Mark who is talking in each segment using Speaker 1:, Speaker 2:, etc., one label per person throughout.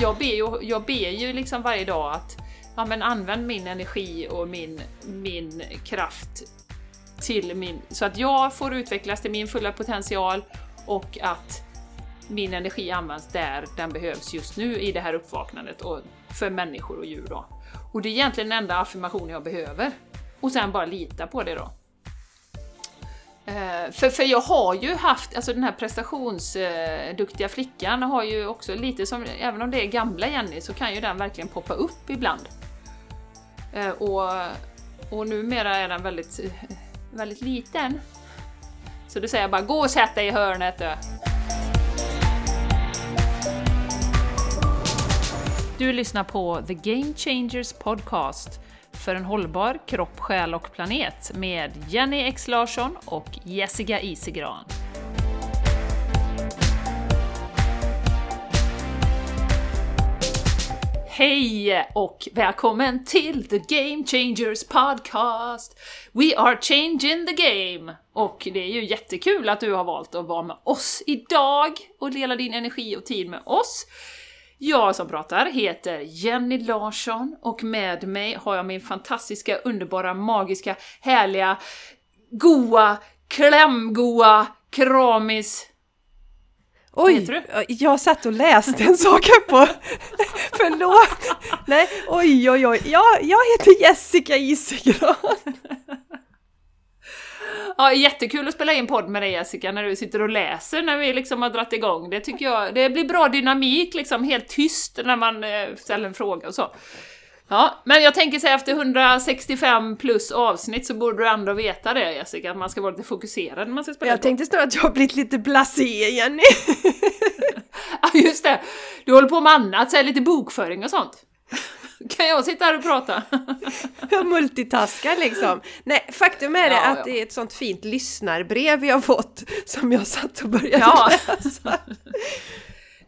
Speaker 1: jag ber ju, jag ber ju liksom varje dag att ja, men använd min energi och min, min kraft till min, så att jag får utvecklas till min fulla potential och att min energi används där den behövs just nu i det här uppvaknandet och för människor och djur då. Och det är egentligen den enda affirmationen jag behöver. Och sen bara lita på det då. Eh, för, för jag har ju haft, alltså den här prestationsduktiga eh, flickan har ju också lite som, även om det är gamla Jenny, så kan ju den verkligen poppa upp ibland. Eh, och, och numera är den väldigt, väldigt liten. Så då säger jag bara gå och sätt dig i hörnet du. Du lyssnar på The Game Changers Podcast för en hållbar kropp, själ och planet med Jenny X Larsson och Jessica Isegran. Hej och välkommen till The Game Changers Podcast! We are changing the game! Och det är ju jättekul att du har valt att vara med oss idag och dela din energi och tid med oss. Jag som pratar heter Jenny Larsson och med mig har jag min fantastiska, underbara, magiska, härliga, goa, klämgoa, kramis...
Speaker 2: Oj, jag satt och läste en sak här på... Förlåt! Nej, oj, oj, oj. Ja, jag heter Jessica Isigran.
Speaker 1: Ja, jättekul att spela in podd med dig Jessica, när du sitter och läser när vi liksom har dratt igång. Det tycker jag, det blir bra dynamik liksom, helt tyst när man eh, ställer en fråga och så. Ja, men jag tänker säga efter 165 plus avsnitt så borde du ändå veta det Jessica, att man ska vara lite fokuserad när man ska spela
Speaker 2: Jag tänkte snarare att jag har blivit lite blasé, Jenny.
Speaker 1: ja, just det! Du håller på med annat, så lite bokföring och sånt. Kan jag sitta här och prata?
Speaker 2: jag multitaskar liksom. Nej, faktum är det ja, att ja. det är ett sånt fint lyssnarbrev har fått som jag satt och började ja. läsa.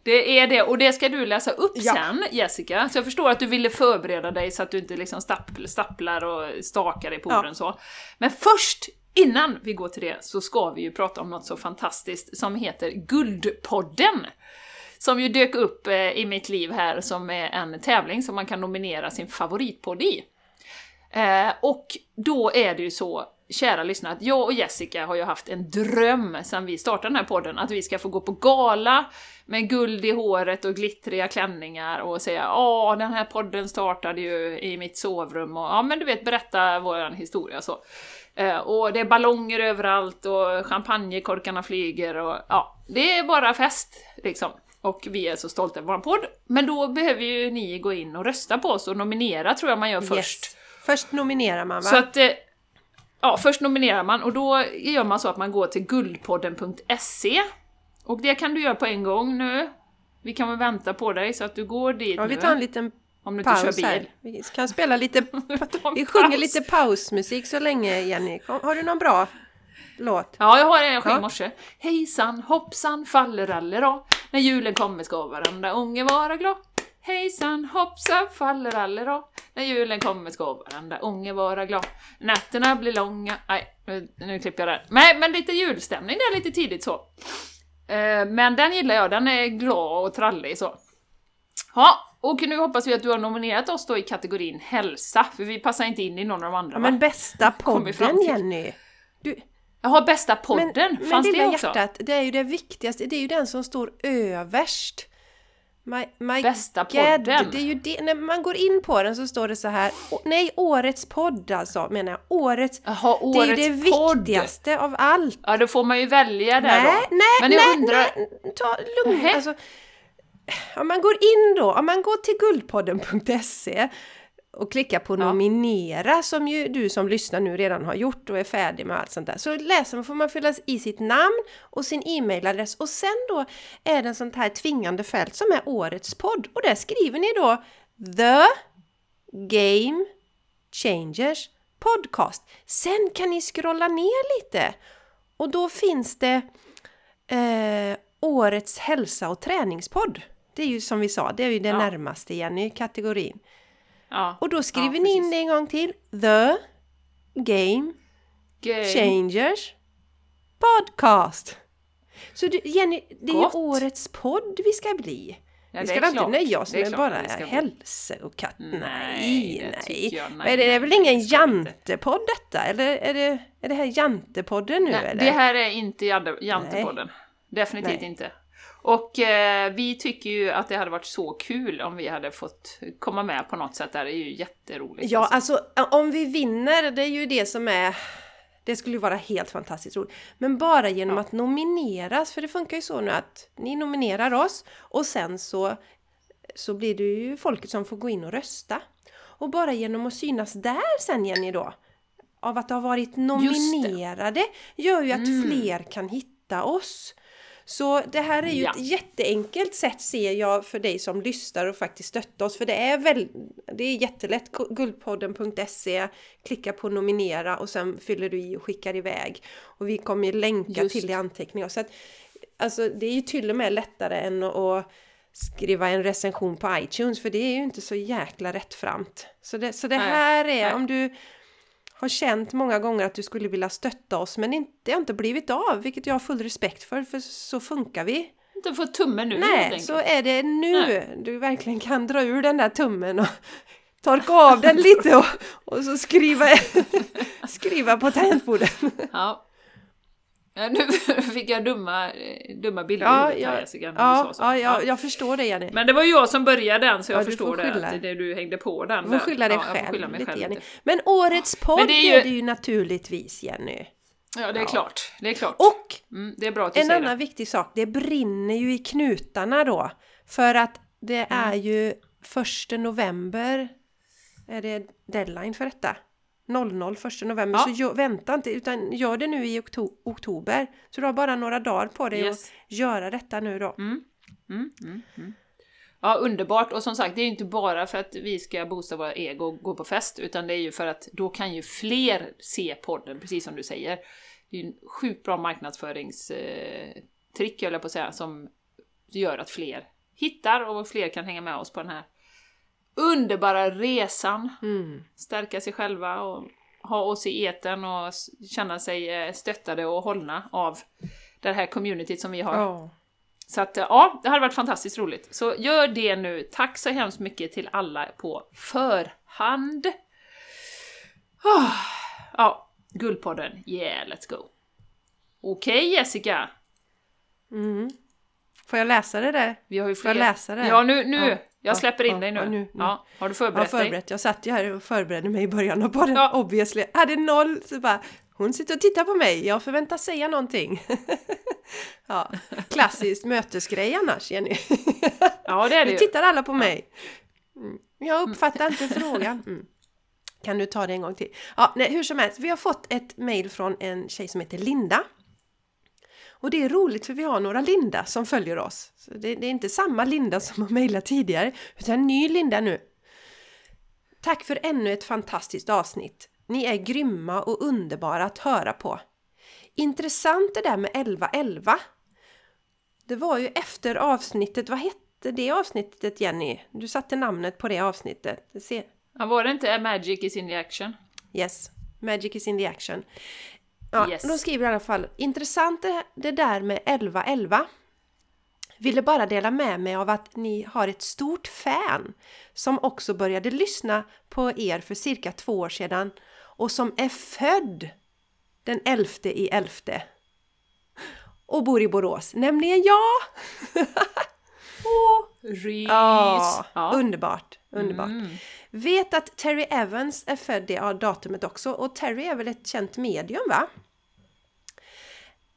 Speaker 1: Det är det, och det ska du läsa upp ja. sen Jessica. Så jag förstår att du ville förbereda dig så att du inte liksom stapplar och stakar dig på orden så. Men först, innan vi går till det, så ska vi ju prata om något så fantastiskt som heter Guldpodden som ju dök upp eh, i mitt liv här som är en tävling som man kan nominera sin favoritpodd i. Eh, och då är det ju så, kära lyssnare, att jag och Jessica har ju haft en dröm sedan vi startade den här podden, att vi ska få gå på gala med guld i håret och glittriga klänningar och säga åh, den här podden startade ju i mitt sovrum och ja, men du vet, berätta vår historia så. Och det är ballonger överallt och champagnekorkarna flyger och ja, det är bara fest liksom och vi är så stolta över vår podd. Men då behöver ju ni gå in och rösta på oss och nominera tror jag man gör först. Yes.
Speaker 2: Först nominerar man va?
Speaker 1: Så att, eh, ja, först nominerar man och då gör man så att man går till guldpodden.se och det kan du göra på en gång nu. Vi kan väl vänta på dig så att du går dit
Speaker 2: ja,
Speaker 1: nu.
Speaker 2: vi tar en liten om du paus inte kör bil. Här. Vi kan spela lite... vi sjunger lite pausmusik så länge Jenny. Har du någon bra låt?
Speaker 1: Ja, jag har en jag sjöng i morse. Hejsan hoppsan fallerallera när julen kommer ska varenda unge vara glad. Hejsan hoppsan fallerallera när julen kommer ska varenda unge vara glad. Nätterna blir långa... Nej, nu, nu klipper jag där. Nej, men lite julstämning där lite tidigt så. Eh, men den gillar jag, den är glad och trallig så. Ja, och nu hoppas vi att du har nominerat oss då i kategorin hälsa, för vi passar inte in i någon av de andra
Speaker 2: Men bästa podden Jenny! Du,
Speaker 1: Jaha, bästa podden, men, fanns men det också?
Speaker 2: hjärtat, det är ju det viktigaste, det är ju den som står överst. My, my
Speaker 1: Bästa podden!
Speaker 2: det är ju det, när man går in på den så står det så här, nej årets podd alltså menar jag, årets,
Speaker 1: Aha, årets
Speaker 2: det är det podd. viktigaste av allt.
Speaker 1: Ja, då får man ju välja där
Speaker 2: nej,
Speaker 1: då.
Speaker 2: Nej, Men jag nej, undrar... nej, ta lugn. Alltså, om man går in då, om man går till guldpodden.se och klicka på nominera som ju du som lyssnar nu redan har gjort och är färdig med allt sånt där. Så läser man får man fylla i sitt namn och sin e-mailadress och sen då är det en sånt här tvingande fält som är årets podd och där skriver ni då The Game Changers Podcast. Sen kan ni scrolla ner lite och då finns det eh, Årets hälsa och träningspodd. Det är ju som vi sa, det är ju det ja. närmaste igen i kategorin. Ja, och då skriver ja, ni in det en gång till. The Game, Game. Changers Podcast. Så du, Jenny, det Gott. är ju årets podd vi ska bli.
Speaker 1: Ja,
Speaker 2: vi ska
Speaker 1: är
Speaker 2: inte
Speaker 1: klart.
Speaker 2: nöja oss med bara
Speaker 1: ska bli.
Speaker 2: hälsokatt.
Speaker 1: Nej,
Speaker 2: Nej, nej.
Speaker 1: jag, nej,
Speaker 2: är det, det är väl ingen jantepodd detta? Eller är det, är det här jantepodden nu
Speaker 1: Nej,
Speaker 2: eller?
Speaker 1: det här är inte Jante- Jantepodden. Definitivt
Speaker 2: Nej.
Speaker 1: inte. Och eh, vi tycker ju att det hade varit så kul om vi hade fått komma med på något sätt. Det är ju jätteroligt.
Speaker 2: Ja,
Speaker 1: alltså.
Speaker 2: alltså om vi vinner, det är ju det som är... Det skulle ju vara helt fantastiskt roligt. Men bara genom
Speaker 1: Ja.
Speaker 2: att nomineras, för det funkar ju så nu att ni nominerar oss och sen så, så blir det ju folket som får gå in och rösta. Och bara genom att synas där sen Jenny då, av att ha varit nominerade, gör ju att
Speaker 1: Mm.
Speaker 2: fler kan hitta oss. Så det här är ju
Speaker 1: Ja.
Speaker 2: ett jätteenkelt sätt ser jag för dig som lyssnar och faktiskt stötta oss. För det är väl, det är jättelätt. Gu- Guldpodden.se, klicka på nominera och sen fyller du i och skickar iväg. Och vi kommer ju länka
Speaker 1: Just.
Speaker 2: till i anteckningar. Så att, alltså det är ju till och med lättare än att- att skriva en recension på iTunes för det är ju inte så jäkla rättframt. Så det, så det
Speaker 1: Nej,
Speaker 2: här är,
Speaker 1: nej.
Speaker 2: om du har känt många gånger att du skulle vilja stötta oss men inte, det har inte blivit av, vilket jag har full respekt för, för så funkar vi.
Speaker 1: Inte få tummen nu
Speaker 2: Nej, så är det nu
Speaker 1: Nej.
Speaker 2: du verkligen kan dra ur den där tummen och torka av den lite och, och så skriva, skriva på tangentbordet.
Speaker 1: Ja. Ja, Nu fick jag dumma, eh, dumma bilder i
Speaker 2: Ja,
Speaker 1: huvudet här
Speaker 2: ja,
Speaker 1: så.
Speaker 2: ja,
Speaker 1: Ja.
Speaker 2: jag, förstår det Jenny.
Speaker 1: Men det var ju jag som började den så jag förstår det, att det är du hängde på den.
Speaker 2: Du får skylla dig själv
Speaker 1: skylla mig
Speaker 2: lite
Speaker 1: själv
Speaker 2: Jenny.
Speaker 1: lite.
Speaker 2: Men årets podd
Speaker 1: Men det är
Speaker 2: är,
Speaker 1: ju-
Speaker 2: det ju naturligtvis Jenny.
Speaker 1: Ja, det är klart. Det är klart.
Speaker 2: Och
Speaker 1: Mm, det är bra att du
Speaker 2: En
Speaker 1: säger
Speaker 2: annan
Speaker 1: det.
Speaker 2: viktig sak, det brinner ju i knutarna då. För att det är ju första november är det deadline för detta. 00 första november.
Speaker 1: Ja.
Speaker 2: Så gör, vänta inte utan gör det nu i okto- oktober. Så du har bara några dagar på dig
Speaker 1: Yes.
Speaker 2: att göra detta nu då.
Speaker 1: Mm, mm, mm, mm. Ja, underbart. Och som sagt, det är ju inte bara för att vi ska boosta våra ego och gå på fest, utan det är ju för att då kan ju fler se podden, precis som du säger. Det är ju en sjukt bra marknadsföringstrick, höll jag på att säga, som gör att fler hittar och fler kan hänga med oss på den här underbara resan.
Speaker 2: Mm.
Speaker 1: Stärka sig själva och ha oss i eten och känna sig eh, stöttade och hållna av det här communityt som vi har.
Speaker 2: Ja.
Speaker 1: Så att ja, det hade varit fantastiskt roligt. Så gör det nu. Tack så hemskt mycket till alla på förhand. Ah, Ja, Guldpodden. Yeah, let's go. Okej Jessica,
Speaker 2: Mm. Får jag läsa det där?
Speaker 1: vi har ju
Speaker 2: Får jag
Speaker 1: fler.
Speaker 2: läsa det?
Speaker 1: Ja, nu, nu.
Speaker 2: Ja,
Speaker 1: Jag
Speaker 2: ja,
Speaker 1: släpper in
Speaker 2: ja,
Speaker 1: dig nu.
Speaker 2: ja, nu, nu.
Speaker 1: Ja, har du
Speaker 2: Jag har
Speaker 1: förberett dig?
Speaker 2: förberett. Jag satt ju här och förberedde mig i början av podden.
Speaker 1: Ja.
Speaker 2: Obviously. Hade noll, så bara hon sitter och tittar på mig. Jag förväntas säga någonting. ja, klassiskt mötesgrej annars, Jenny.
Speaker 1: Ja, det är det
Speaker 2: Nu tittar alla på mig. Mm. Jag uppfattar inte frågan. Mm. Kan du ta det en gång till? Ja, nej, hur som helst. Vi har fått ett mail från en tjej som heter Linda. Och det är roligt för vi har några Linda som följer oss. Så det, det är inte samma Linda som har mejlat tidigare, utan en ny Linda nu. Tack för ännu ett fantastiskt avsnitt. Ni är grymma och underbara att höra på. Intressant det där med 1111. Det var ju efter avsnittet, vad hette det avsnittet Jenny? Du satte namnet på det avsnittet.
Speaker 1: Ja, var det inte Magic is in the action?
Speaker 2: Yes, Magic is in the action. Ja,
Speaker 1: Yes.
Speaker 2: De skriver i alla fall, intressant det, det där med 1111. Ville bara dela med mig av att ni har ett stort fan som också började lyssna på er för cirka två år sedan och som är född den 11 i 11 och bor i Borås, nämligen jag!
Speaker 1: Rys!
Speaker 2: Ja,
Speaker 1: Ja.
Speaker 2: underbart, underbart.
Speaker 1: Mm.
Speaker 2: Vet att Terry Evans är född det ja, datumet också och Terry är väl ett känt medium va?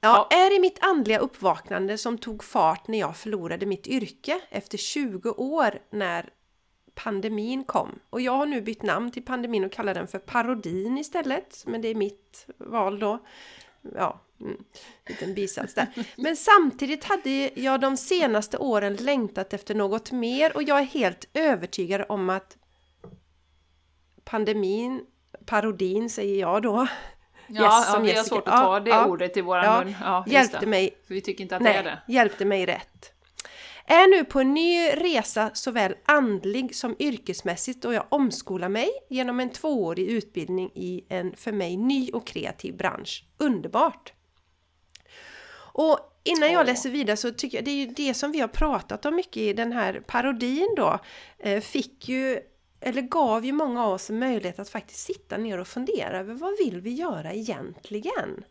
Speaker 2: Ja, är i mitt andliga uppvaknande som tog fart när jag förlorade mitt yrke efter 20 år när pandemin kom. Och jag har nu bytt namn till pandemin och kallar den för parodin istället. Men det är mitt val då. Ja, mm, liten bisats där. Men samtidigt hade jag de senaste åren längtat efter något mer och jag är helt övertygad om att pandemin, parodin säger jag då,
Speaker 1: Ja,
Speaker 2: Yes,
Speaker 1: ja
Speaker 2: som
Speaker 1: vi har svårt att ta
Speaker 2: Ja,
Speaker 1: det
Speaker 2: ja.
Speaker 1: ordet i våran
Speaker 2: Ja,
Speaker 1: mun. Ja,
Speaker 2: hjälpte mig
Speaker 1: För vi tycker inte att det är
Speaker 2: Nej,
Speaker 1: det.
Speaker 2: hjälpte mig rätt. Är nu på en ny resa såväl andlig som yrkesmässigt och jag omskolar mig genom en tvåårig utbildning i en för mig ny och kreativ bransch. Underbart! Och innan jag läser vidare så tycker jag det är ju det som vi har pratat om mycket i den här parodin då. Eh, fick ju, eller gav ju många av oss möjlighet att faktiskt sitta ner och fundera över vad vill vi göra egentligen?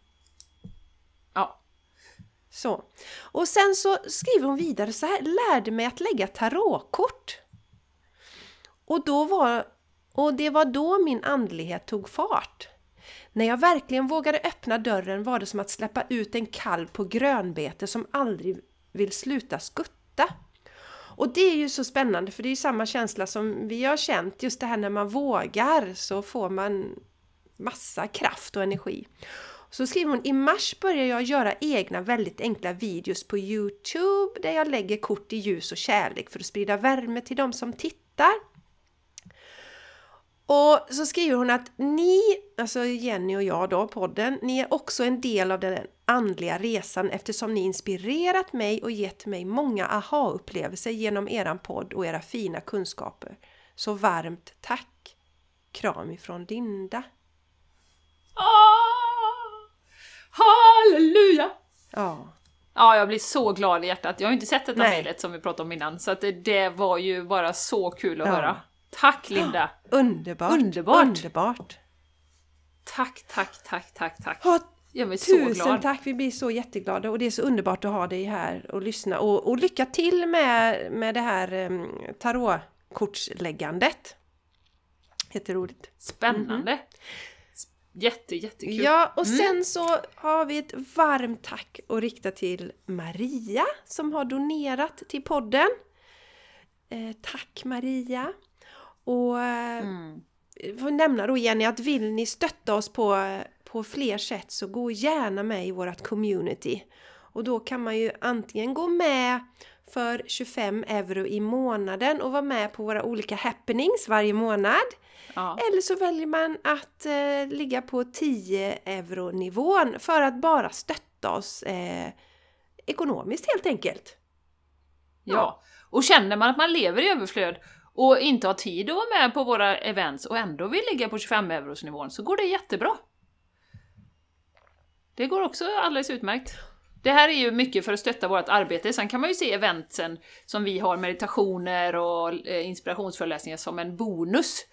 Speaker 1: Ja.
Speaker 2: Så. Och sen så skriver hon vidare så här, lärde mig att lägga tarotkort. Och, då var, och det var då min andlighet tog fart. När jag verkligen vågade öppna dörren var det som att släppa ut en kalv på grönbete som aldrig vill sluta skutta. Och det är ju så spännande för det är ju samma känsla som vi har känt, just det här när man vågar så får man massa kraft och energi. Så skriver hon, i mars börjar jag göra egna väldigt enkla videos på Youtube där jag lägger kort i ljus och kärlek för att sprida värme till de som tittar. Och så skriver hon att ni, alltså Jenny och jag då, podden, ni är också en del av den andliga resan eftersom ni inspirerat mig och gett mig många aha-upplevelser genom eran podd och era fina kunskaper. Så varmt tack! Kram ifrån Linda.
Speaker 1: Ah, halleluja!
Speaker 2: Ja.
Speaker 1: Ja, jag blir så glad i hjärtat. Jag har ju inte sett detta mejlet som vi pratade om innan, så att det, det var ju bara så kul att
Speaker 2: Ja.
Speaker 1: höra. Tack Linda!
Speaker 2: Underbart!
Speaker 1: Underbart.
Speaker 2: Underbart!
Speaker 1: Tack, tack, tack, tack, tack.
Speaker 2: Ja,
Speaker 1: Jag blir så
Speaker 2: Tusen
Speaker 1: glad.
Speaker 2: tack! Vi blir så jätteglada och det är så underbart att ha dig här och lyssna. Och, och lycka till med, med det här um, tarotkortsläggandet. Jätteroligt.
Speaker 1: Spännande! Jätte, jättekul.
Speaker 2: Ja, och sen så har vi ett varmt tack att rikta till Maria som har donerat till podden. Eh, tack Maria! Och eh,
Speaker 1: Mm.
Speaker 2: får nämna då Jenny att vill ni stötta oss på, på fler sätt så gå gärna med i vårt community. Och då kan man ju antingen gå med för 25 euro i månaden och vara med på våra olika happenings varje månad.
Speaker 1: Ja.
Speaker 2: Eller så väljer man att eh, ligga på 10 euro nivån för att bara stötta oss eh, ekonomiskt helt enkelt.
Speaker 1: ja. Och känner man att man lever i överflöd och inte har tid att vara med på våra events och ändå vill ligga på 25 euros nivån så går det jättebra. Det går också alldeles utmärkt. Det här är ju mycket för att stötta vårt arbete. Sen kan man ju se eventsen som vi har, meditationer och eh, inspirationsföreläsningar, som en bonus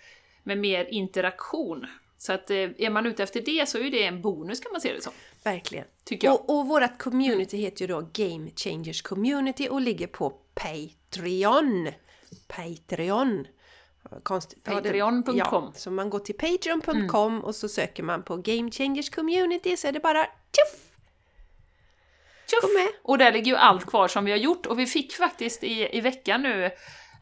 Speaker 1: med mer interaktion. Så att eh, är man ute efter det så är det en bonus kan man se det som.
Speaker 2: Verkligen.
Speaker 1: Tycker jag.
Speaker 2: Och, och vårt community heter ju då Game Changers Community och ligger på Patreon. Patreon.
Speaker 1: Patreon.com.
Speaker 2: Ja, så man går till patreon.com och så söker man på Game Changers Community så är det bara tjoff!
Speaker 1: Tjoff! Och där ligger ju allt kvar som vi har gjort och vi fick faktiskt i, i veckan nu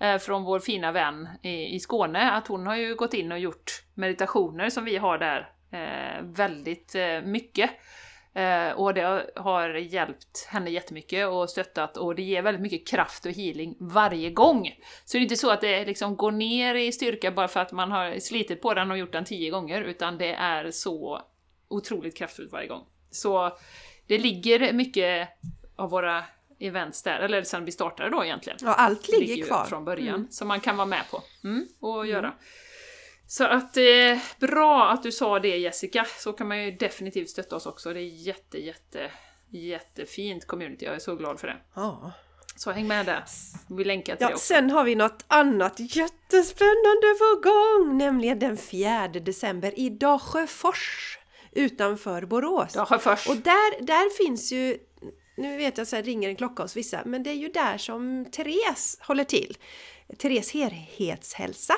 Speaker 1: eh, från vår fina vän i, i Skåne att hon har ju gått in och gjort meditationer som vi har där eh, väldigt eh, mycket. Eh, och det har, hjälpt henne jättemycket och stöttat och det ger väldigt mycket kraft och healing varje gång. Så det är inte så att det liksom går ner i styrka bara för att man har slitit på den och gjort den tio gånger utan det är så otroligt kraftfullt varje gång. Så det ligger mycket av våra events där, eller sen vi startade då egentligen.
Speaker 2: Ja, allt ligger
Speaker 1: ju
Speaker 2: kvar.
Speaker 1: från början,
Speaker 2: Mm.
Speaker 1: som man kan vara med på mm, och göra. Så att eh, bra att du sa det Jessica, så kan man ju definitivt stötta oss också. Det är jätte, jätte, jättefint community, jag är så glad för det.
Speaker 2: Ja.
Speaker 1: Så häng med där, vi länkar till det
Speaker 2: Ja,
Speaker 1: också.
Speaker 2: sen har vi något annat jättespännande på gång, nämligen den 4 december i Dalsjöfors utanför Borås.
Speaker 1: Dalsjö först.
Speaker 2: Och där, där finns ju, nu vet jag så här ringer en klocka hos vissa, men det är ju där som Therese håller till. Therese helhetshälsa.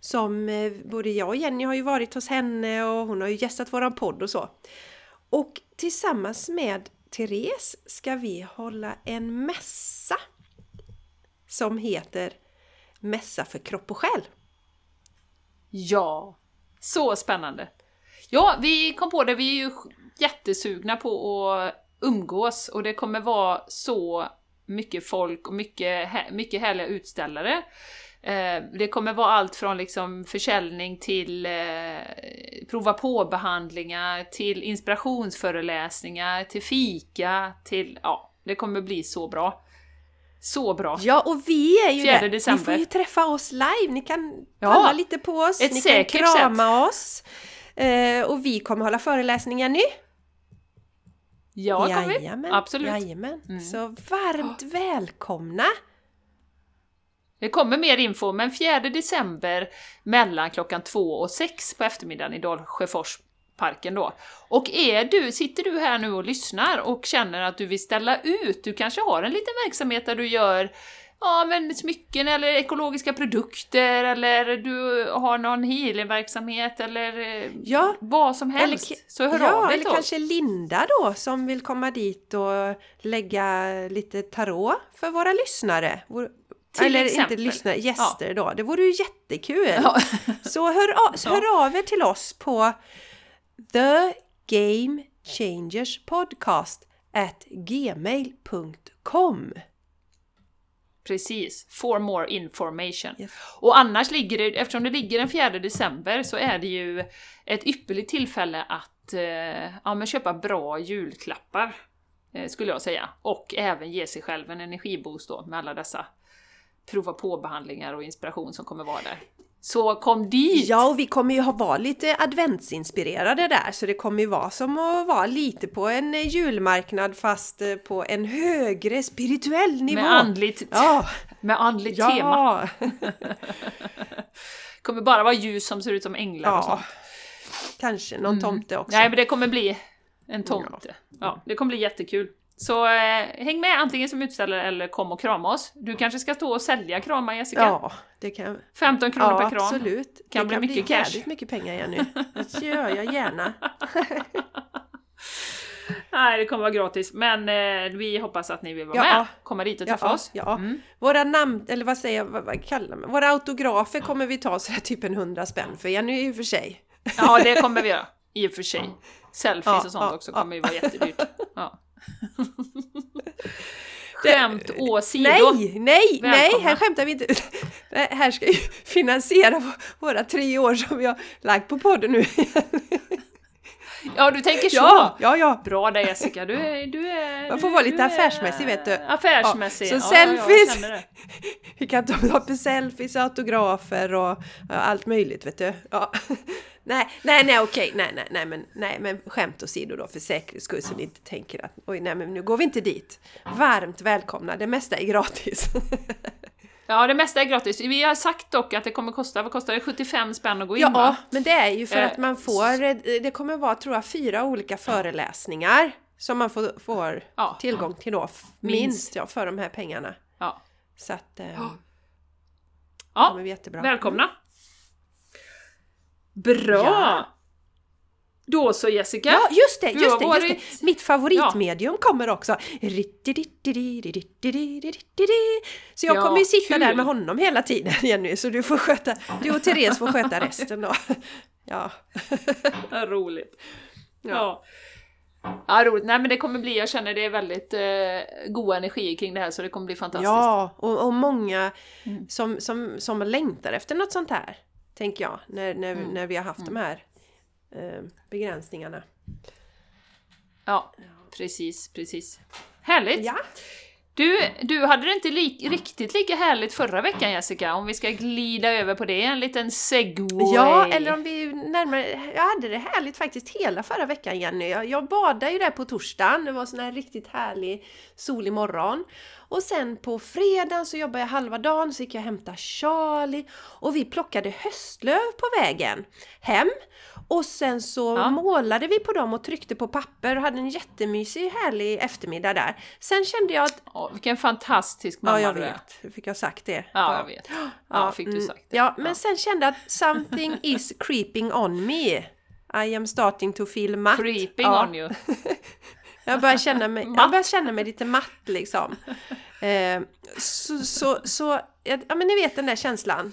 Speaker 2: Som eh, både jag och Jenny har ju varit hos henne och hon har ju gästat våran podd och så. Och tillsammans med Therese ska vi hålla en mässa som heter Mässa för kropp och själ.
Speaker 1: Ja, så spännande! Ja, vi kom på det, vi är ju jättesugna på att umgås och det kommer vara så mycket folk och mycket, mycket härliga utställare. Eh, det kommer vara allt från liksom försäljning till eh, prova på-behandlingar, till inspirationsföreläsningar, till fika, till... Ja, det kommer bli så bra. Så bra!
Speaker 2: Ja, och vi är ju
Speaker 1: 4
Speaker 2: där.
Speaker 1: december.
Speaker 2: Ni får ju träffa oss live. Ni kan
Speaker 1: Ja,
Speaker 2: palla lite på oss. Ni kan krama oss. Eh, och vi kommer hålla föreläsningar nu.
Speaker 1: Ja, kommer vi. Absolut.
Speaker 2: Jajamän.
Speaker 1: Mm.
Speaker 2: Så varmt välkomna!
Speaker 1: Det kommer mer info, men 4 december mellan klockan 2 och 6 på eftermiddagen i Dalsjöforsparken då. Och är du, sitter du här nu och lyssnar och känner att du vill ställa ut, du kanske har en liten verksamhet där du gör ja, men smycken eller ekologiska produkter eller du har någon healingverksamhet eller eh,
Speaker 2: Ja,
Speaker 1: vad som
Speaker 2: eller
Speaker 1: helst.
Speaker 2: ki-
Speaker 1: så hör
Speaker 2: ja,
Speaker 1: av dig
Speaker 2: eller
Speaker 1: oss.
Speaker 2: kanske Linda då som vill komma dit och lägga lite tarot för våra lyssnare.
Speaker 1: Till
Speaker 2: eller
Speaker 1: exempel.
Speaker 2: inte lyssnare, gäster då. Det vore ju jättekul.
Speaker 1: Ja.
Speaker 2: Så hör, av, så hör av er till oss på The Game Changers Podcast at gmail.com.
Speaker 1: Precis, for more information.
Speaker 2: Yes.
Speaker 1: Och annars ligger det, eftersom det ligger den 4 december, så är det ju ett ypperligt tillfälle att eh, ja, men köpa bra julklappar, eh, skulle jag säga. Och även ge sig själv en energiboost då, med alla dessa prova på-behandlingar och inspiration som kommer vara där. Så kom dit!
Speaker 2: Ja, och vi kommer ju ha vara lite adventsinspirerade där, så det kommer ju vara som att vara lite på en eh, julmarknad fast eh, på en högre spirituell nivå.
Speaker 1: med andligt,
Speaker 2: Ja,
Speaker 1: med andligt tema.
Speaker 2: ja,
Speaker 1: kommer bara vara ljus som ser ut som änglar och
Speaker 2: ja.
Speaker 1: sånt.
Speaker 2: Kanske någon tomte också.
Speaker 1: Nej, men det kommer bli en tomte. Ja, det kommer bli jättekul. Så eh, häng med antingen som utställare eller kom och krama oss. Du kanske ska stå och sälja kramar Jessica?
Speaker 2: Ja, det kan...
Speaker 1: 15 kronor
Speaker 2: Ja,
Speaker 1: per kram.
Speaker 2: absolut.
Speaker 1: Kan
Speaker 2: det
Speaker 1: bli
Speaker 2: kan
Speaker 1: mycket
Speaker 2: bli
Speaker 1: cash.
Speaker 2: mycket pengar Jenny. Det gör jag gärna.
Speaker 1: Nej, det kommer vara gratis. Men eh, vi hoppas att ni vill vara
Speaker 2: Ja.
Speaker 1: med. Komma dit och träffa
Speaker 2: Ja,
Speaker 1: oss.
Speaker 2: ja.
Speaker 1: Mm.
Speaker 2: Våra namn, eller vad säger jag, vad, vad kallar man Våra autografer kommer vi ta så typ en hundra spänn för Jenny i och för sig.
Speaker 1: ja, det kommer vi göra. I och för sig. Selfies och sånt också kommer ju vara jättedyrt. Ja. Skämt åsido.
Speaker 2: Nej, nej, nej,
Speaker 1: Välkomna.
Speaker 2: här skämtar vi inte. Det här ska ju finansiera våra tre år som vi har lagt på podden nu.
Speaker 1: Ja, du tänker så!
Speaker 2: Ja, ja, ja.
Speaker 1: Bra där Jessica, du är... Du är
Speaker 2: Man får
Speaker 1: du-
Speaker 2: vara lite affärsmässig, vet du.
Speaker 1: Affärsmässig,
Speaker 2: Ja, så
Speaker 1: ja,
Speaker 2: selfies. Vi kan ta för selfies, autografer och allt möjligt, vet du. Ja. Nej, nej, nej, okej, nej, nej, nej, men, nej, men skämt åsido då för säkerhets skull så ni inte tänker att oj, nej, men nu går vi inte dit. Varmt välkomna, det mesta är gratis.
Speaker 1: Ja, det mesta är gratis. Vi har sagt dock att det kommer kosta, vad kostar det? 75 spänn att gå in va?
Speaker 2: Ja, men det är ju för
Speaker 1: Eh,
Speaker 2: att man får, eh, det kommer vara tror jag fyra olika föreläsningar som man får, får
Speaker 1: Ja.
Speaker 2: tillgång till då,
Speaker 1: Minst.
Speaker 2: minst ja, för de här pengarna.
Speaker 1: Ja.
Speaker 2: Så att eh,
Speaker 1: Ja. Ja,
Speaker 2: jättebra.
Speaker 1: välkomna! Bra!
Speaker 2: Ja.
Speaker 1: Då så Jessica!
Speaker 2: Ja, just det, just det, just det. Mitt favoritmedium kommer också. Så jag
Speaker 1: Ja,
Speaker 2: kommer ju sitta
Speaker 1: kul.
Speaker 2: där med honom hela tiden Jenny, så du får sköta, du och Therese får sköta resten då. Ja.
Speaker 1: Roligt! Ja. ja. roligt. Nej men det kommer bli, jag känner det är väldigt eh, god energi kring det här så det kommer bli fantastiskt.
Speaker 2: Ja, och, och många
Speaker 1: Mm.
Speaker 2: som, som, som längtar efter något sånt här, tänker jag, när, när,
Speaker 1: Mm.
Speaker 2: när vi har haft de här eh, begränsningarna.
Speaker 1: Ja, precis, precis. Härligt!
Speaker 2: Ja,
Speaker 1: Du, du hade det inte li riktigt lika härligt förra veckan Jessica, om vi ska glida över på det, en liten segway.
Speaker 2: ja eller om vi närmare, jag hade det härligt faktiskt hela förra veckan Jenny. Jag, jag badade ju där på torsdagen, det var sån här riktigt härlig solig morgon. Och sen på fredagen så jobbade jag halva dagen, så gick jag och hämtade Charlie och vi plockade höstlöv på vägen hem. Och sen så
Speaker 1: Ja.
Speaker 2: målade vi på dem och tryckte på papper och hade en jättemysig härlig eftermiddag där. Sen kände jag att...
Speaker 1: Åh, vilken fantastisk mamma
Speaker 2: Ja, jag
Speaker 1: du är.
Speaker 2: vet. Hur fick jag sagt det?
Speaker 1: Ja, jag vet. Ja, fick du
Speaker 2: mm,
Speaker 1: sagt det.
Speaker 2: Ja, men sen kände jag att something is creeping on me. I am starting to feel matt.
Speaker 1: Creeping
Speaker 2: ja.
Speaker 1: on you.
Speaker 2: Jag börjar känna mig, jag börjar känna mig lite matt liksom. Eh, så, så, så, ja men ni vet den där känslan.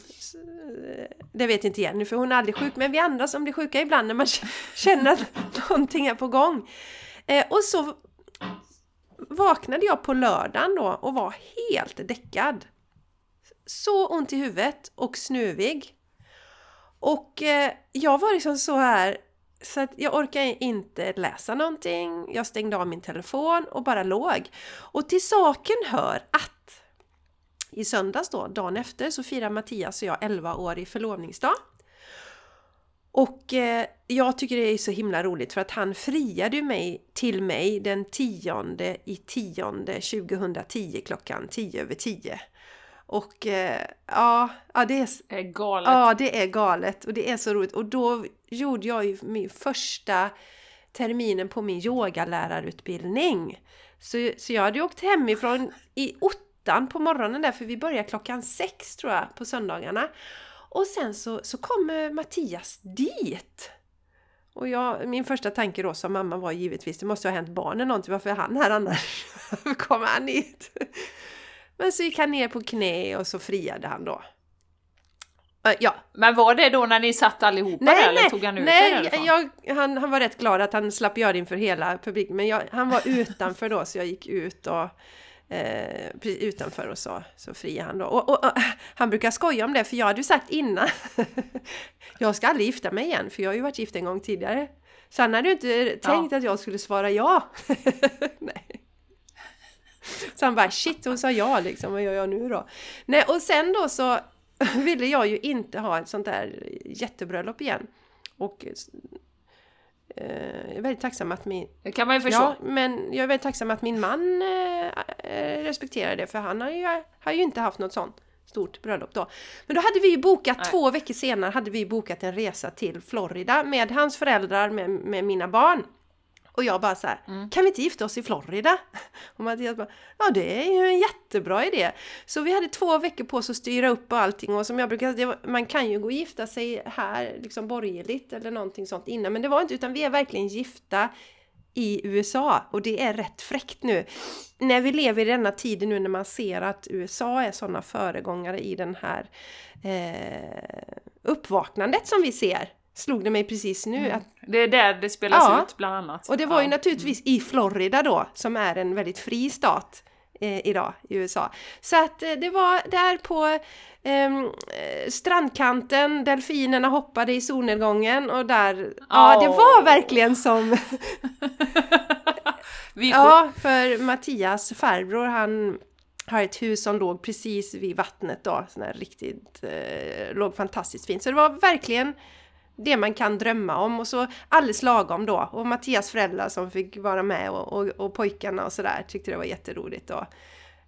Speaker 2: Det vet inte Jenny för hon är aldrig sjuk, men vi andra som blir sjuka ibland när man känner att någonting är på gång. Eh, och så vaknade jag på lördagen då och var helt däckad. Så ont i huvudet och snuvig. Och eh, jag var liksom så här så att jag orkade inte läsa någonting. Jag stängde av min telefon och bara låg. Och till saken hör att i söndags då, dagen efter, så firar Mattias och jag 11 år i förlovningsdag. Och eh, jag tycker det är så himla roligt för att han friade mig till mig den 10 i 10 2010 klockan 10 över 10. Och eh, ja, ja, det är,
Speaker 1: det är galet.
Speaker 2: Ja, det är galet och det är så roligt. Och då gjorde jag ju min första terminen på min yogalärarutbildning. Så, så jag hade åkt hemifrån i ottan på morgonen där, för vi börjar klockan sex tror jag på söndagarna. Och sen så, så kommer Mattias dit! Och jag, min första tanke då som mamma var givetvis, det måste ha hänt barnen någonting, varför är han här annars? kommer han hit? Men så gick han ner på knä och så friade han då. Ja.
Speaker 1: Men var det då när ni satt allihopa nej, där, eller tog han ut
Speaker 2: nej, jag, han, han var rätt glad att han slapp göra det inför hela publiken, men jag, han var utanför då så jag gick ut och eh, utanför och så, så friade han då. Och, och, och, han brukar skoja om det, för jag hade ju sagt innan jag ska aldrig gifta mig igen, för jag har ju varit gift en gång tidigare. Så han hade ju inte tänkt ja. att jag skulle svara ja. nej. Så han bara shit, hon sa ja liksom, vad gör jag nu då? Nej, och sen då så ville jag ju inte ha ett sånt där jättebröllop igen. Och eh, jag är väldigt tacksam att min...
Speaker 1: Det kan man ju förstå.
Speaker 2: Ja, men jag är väldigt tacksam att min man eh, eh, respekterar det, för han har ju, har ju inte haft något sånt stort bröllop då. Men då hade vi ju bokat, Nej. två veckor senare hade vi bokat en resa till Florida med hans föräldrar, med, med mina barn. Och jag bara så här, mm. kan vi inte gifta oss i Florida? Och Mattias bara, ja det är ju en jättebra idé. Så vi hade två veckor på oss att styra upp och allting och som jag brukar säga, man kan ju gå och gifta sig här liksom borgerligt eller någonting sånt innan, men det var inte, utan vi är verkligen gifta i USA och det är rätt fräckt nu. När vi lever i denna tiden nu när man ser att USA är sådana föregångare i den här eh, uppvaknandet som vi ser slog det mig precis nu. Mm. Att,
Speaker 1: det är där det spelas ja, ut bland annat.
Speaker 2: Och det var ja. ju naturligtvis i Florida då, som är en väldigt fri stat eh, idag i USA. Så att eh, det var där på ehm, eh, strandkanten, delfinerna hoppade i solnedgången och där, oh. ja det var verkligen som... ja, för Mattias farbror han har ett hus som låg precis vid vattnet då, sån här riktigt, eh, låg fantastiskt fint. Så det var verkligen det man kan drömma om och så alldeles lagom då. Och Mattias föräldrar som fick vara med och, och, och pojkarna och sådär tyckte det var jätteroligt. Och,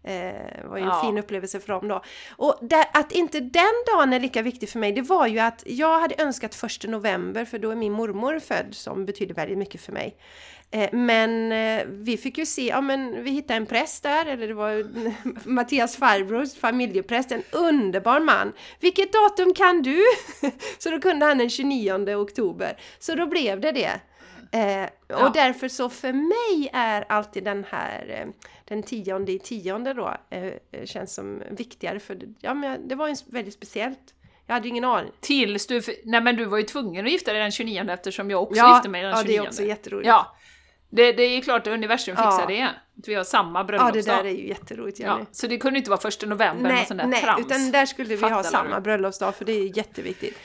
Speaker 2: eh, var ju en ja. fin upplevelse för dem då. Och där, att inte den dagen är lika viktig för mig, det var ju att jag hade önskat första november för då är min mormor född som betyder väldigt mycket för mig. Eh, men eh, vi fick ju se, ja men vi hittade en präst där, eller det var Mattias farbrors familjepräst, en underbar man. Vilket datum kan du? Så då kunde han den 29 oktober. Så då blev det det. Eh, och ja. därför så för mig är alltid den här den tionde i tionde då känns som viktigare för ja, men det var ju väldigt speciellt. Jag hade ingen aning.
Speaker 1: Tills du, nej men du var ju tvungen att gifta dig den 29 eftersom jag också ja, gifte mig den 29.
Speaker 2: Ja, det är också jätteroligt.
Speaker 1: Ja, det, det är ju klart att universum fixar ja. det. Att vi har samma bröllopsdag.
Speaker 2: Ja, det där är ju jätteroligt Jenny. Ja,
Speaker 1: så det kunde inte vara första november
Speaker 2: nej,
Speaker 1: sån där
Speaker 2: nej,
Speaker 1: trams.
Speaker 2: utan där skulle vi Fattar ha samma du? bröllopsdag för det är jätteviktigt.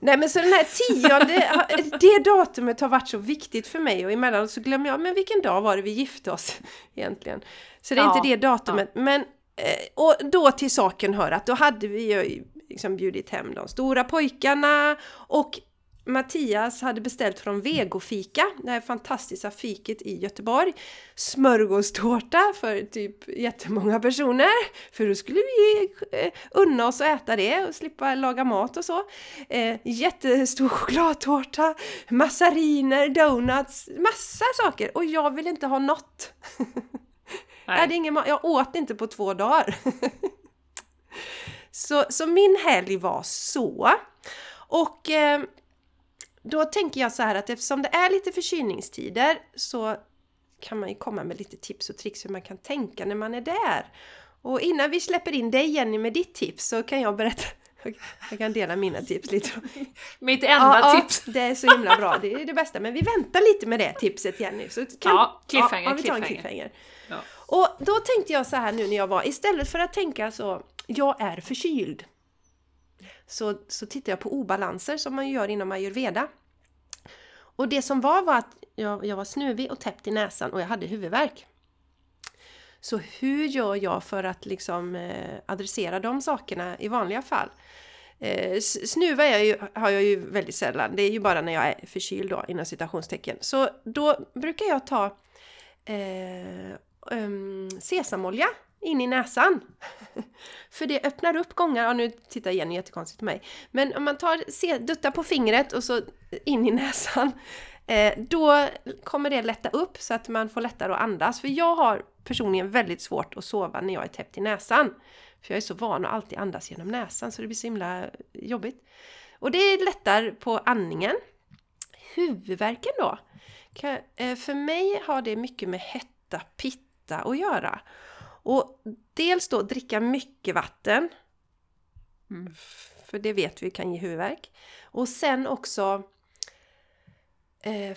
Speaker 2: Nej men så den här tionde, det datumet har varit så viktigt för mig och emellanåt så glömmer jag, men vilken dag var det vi gifte oss egentligen? Så det är ja, inte det datumet. Ja. Men, eh, och då till saken hör att då hade vi ju liksom bjudit hem de stora pojkarna och Mattias hade beställt från Vegofika, det här fantastiska fiket i Göteborg. Smörgåstårta för typ jättemånga personer. För då skulle vi eh, unna oss att äta det och slippa laga mat och så. Eh, jättestor chokladtårta, massariner, donuts, massa saker. Och jag vill inte ha något. Jag, hade ingen jag åt inte på två dagar. så, så min helg var så. Och eh, då tänker jag så här att eftersom det är lite förkylningstider så kan man ju komma med lite tips och tricks hur man kan tänka när man är där. Och innan vi släpper in dig Jenny med ditt tips så kan jag berätta jag kan dela mina tips lite.
Speaker 1: Mitt enda ja, tips!
Speaker 2: Ja, det är så himla bra, det är det bästa. Men vi väntar lite med det tipset Jenny. Så
Speaker 1: kan, ja, cliffhanger,
Speaker 2: ja, vi tar en cliffhanger. Ja. Och då tänkte jag så här nu när jag var, istället för att tänka så, jag är förkyld så, så tittade jag på obalanser som man gör inom ayurveda. Och det som var var att jag, jag var snuvig och täppt i näsan och jag hade huvudvärk. Så hur gör jag för att liksom eh, adressera de sakerna i vanliga fall? Eh, snuva jag ju, har jag ju väldigt sällan, det är ju bara när jag är förkyld då, inom citationstecken. Så då brukar jag ta eh, um, sesamolja in i näsan. För det öppnar upp gångar, ja nu tittar Jenny jättekonstigt på mig. Men om man tar, se, duttar på fingret och så in i näsan. Eh, då kommer det lätta upp så att man får lättare att andas. För jag har personligen väldigt svårt att sova när jag är täppt i näsan. För jag är så van att alltid andas genom näsan så det blir så himla jobbigt. Och det lättar på andningen. Huvudvärken då? Eh, för mig har det mycket med hetta, pitta att göra. Och dels då dricka mycket vatten. Mm. För det vet vi kan ge huvudvärk. Och sen också
Speaker 1: Eh, eh,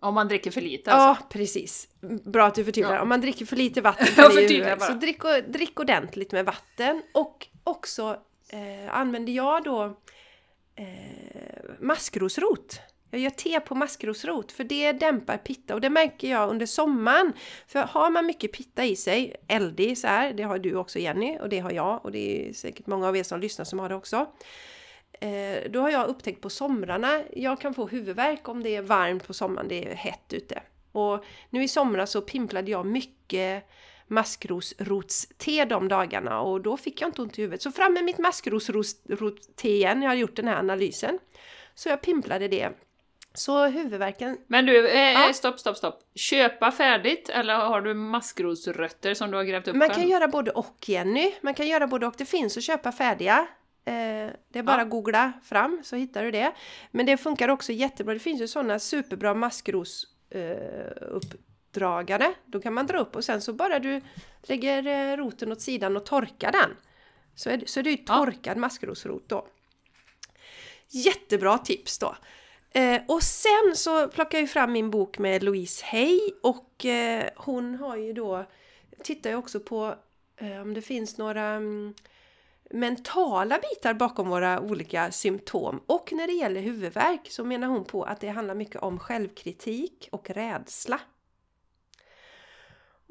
Speaker 1: om man dricker för lite alltså?
Speaker 2: Ja, precis. Bra att du förtydligar. Ja. Om man dricker för lite vatten kan det ju, Så drick, drick ordentligt med vatten. Och också eh, använder jag då eh, maskrosrot. Jag gör te på maskrosrot för det dämpar pitta och det märker jag under sommaren. För har man mycket pitta i sig, eldig så här, det har du också Jenny och det har jag och det är säkert många av er som lyssnar som har det också. Eh, då har jag upptäckt på somrarna, jag kan få huvudvärk om det är varmt på sommaren, det är hett ute. Och nu i somras så pimplade jag mycket maskrosrotste de dagarna och då fick jag inte ont i huvudet. Så fram med mitt maskrosrotste igen, jag har gjort den här analysen. Så jag pimplade det. Så huvudvärken...
Speaker 1: Men du, eh, ja. stopp, stopp, stopp. Köpa färdigt eller har du maskrosrötter som du har grävt upp
Speaker 2: Man kan göra både och Jenny. Man kan göra både och. Det finns att köpa färdiga. Eh, det är bara att googla fram så hittar du det. Men det funkar också jättebra. Det finns ju sådana superbra maskrosuppdragare. Eh, Då kan man dra upp och sen så bara du lägger eh, roten åt sidan och torkar den. Så är, så är det ju torkad ja. maskrosrot då. Jättebra tips då! Eh, och sen så plockar jag fram min bok med Louise Hay och eh, hon har ju då tittar jag också på eh, om det finns några um, mentala bitar bakom våra olika symptom. Och när det gäller huvudvärk så menar hon på att det handlar mycket om självkritik och rädsla.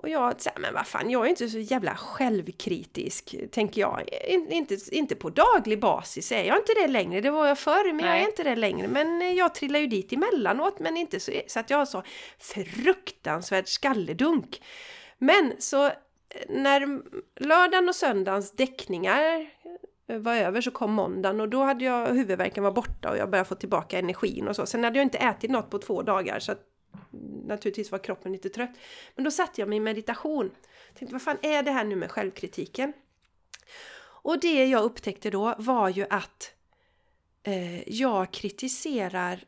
Speaker 2: Och jag säger, men vad fan, jag är inte så jävla självkritisk, tänker jag. Inte, inte på daglig basis är jag inte det längre. Det var jag förr, men Nej. jag är inte det längre. Men jag trillar ju dit emellanåt, men inte så, så att jag har så fruktansvärt skalledunk. Men så när lördagen och söndagens däckningar var över så kom måndagen och då hade jag huvudvärken var borta och jag började få tillbaka energin och så. Sen hade jag inte ätit något på två dagar så att naturligtvis var kroppen lite trött. Men då satte jag mig i meditation. Tänkte vad fan är det här nu med självkritiken? Och det jag upptäckte då var ju att eh, jag kritiserar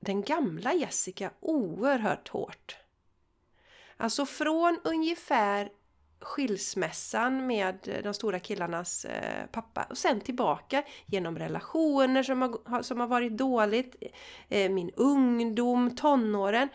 Speaker 2: den gamla Jessica oerhört hårt. Alltså från ungefär skilsmässan med de stora killarnas eh, pappa och sen tillbaka genom relationer som har, som har varit dåligt, eh, min ungdom, tonåren.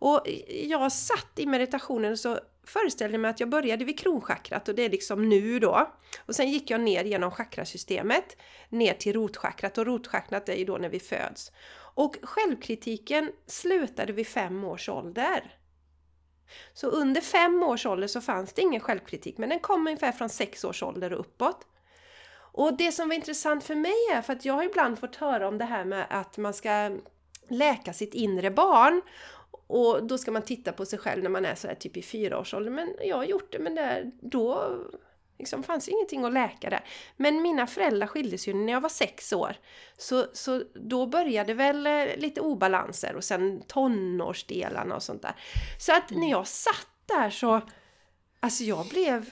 Speaker 2: Och jag satt i meditationen och så föreställde mig att jag började vid kronchakrat och det är liksom nu då. Och sen gick jag ner genom chakrasystemet ner till rotchakrat och rotchakrat är ju då när vi föds. Och självkritiken slutade vid fem års ålder. Så under fem års ålder så fanns det ingen självkritik, men den kom ungefär från sex års ålder och uppåt. Och det som var intressant för mig är, för att jag har ibland fått höra om det här med att man ska läka sitt inre barn och då ska man titta på sig själv när man är så här typ i fyraårsåldern. Men jag har gjort det, men där, då liksom fanns ingenting att läka där. Men mina föräldrar skildes ju när jag var sex år. Så, så då började väl eh, lite obalanser och sen tonårsdelarna och sånt där. Så att när jag satt där så, alltså jag blev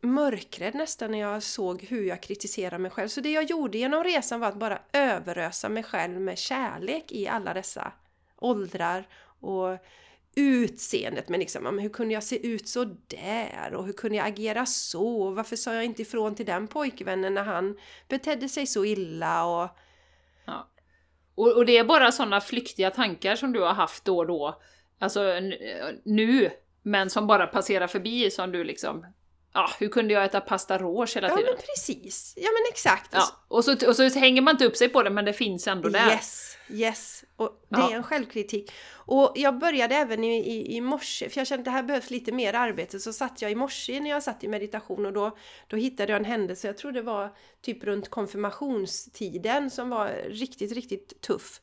Speaker 2: mörkrädd nästan när jag såg hur jag kritiserade mig själv. Så det jag gjorde genom resan var att bara överösa mig själv med kärlek i alla dessa åldrar och utseendet, men liksom, hur kunde jag se ut så där och hur kunde jag agera så? Varför sa jag inte ifrån till den pojkvännen när han betedde sig så illa? Och...
Speaker 1: Ja. Och, och det är bara sådana flyktiga tankar som du har haft då och då, alltså eh, nu, men som bara passerar förbi som du liksom ja, hur kunde jag äta pasta rouge hela tiden?
Speaker 2: Ja men precis, ja men exakt.
Speaker 1: Ja, och, så, och så hänger man inte upp sig på det men det finns ändå där.
Speaker 2: Yes, yes. Och det ja. är en självkritik. Och jag började även i, i, i morse, för jag kände att det här behövs lite mer arbete, så satt jag i morse när jag satt i meditation och då, då hittade jag en händelse, jag tror det var typ runt konfirmationstiden som var riktigt, riktigt tuff.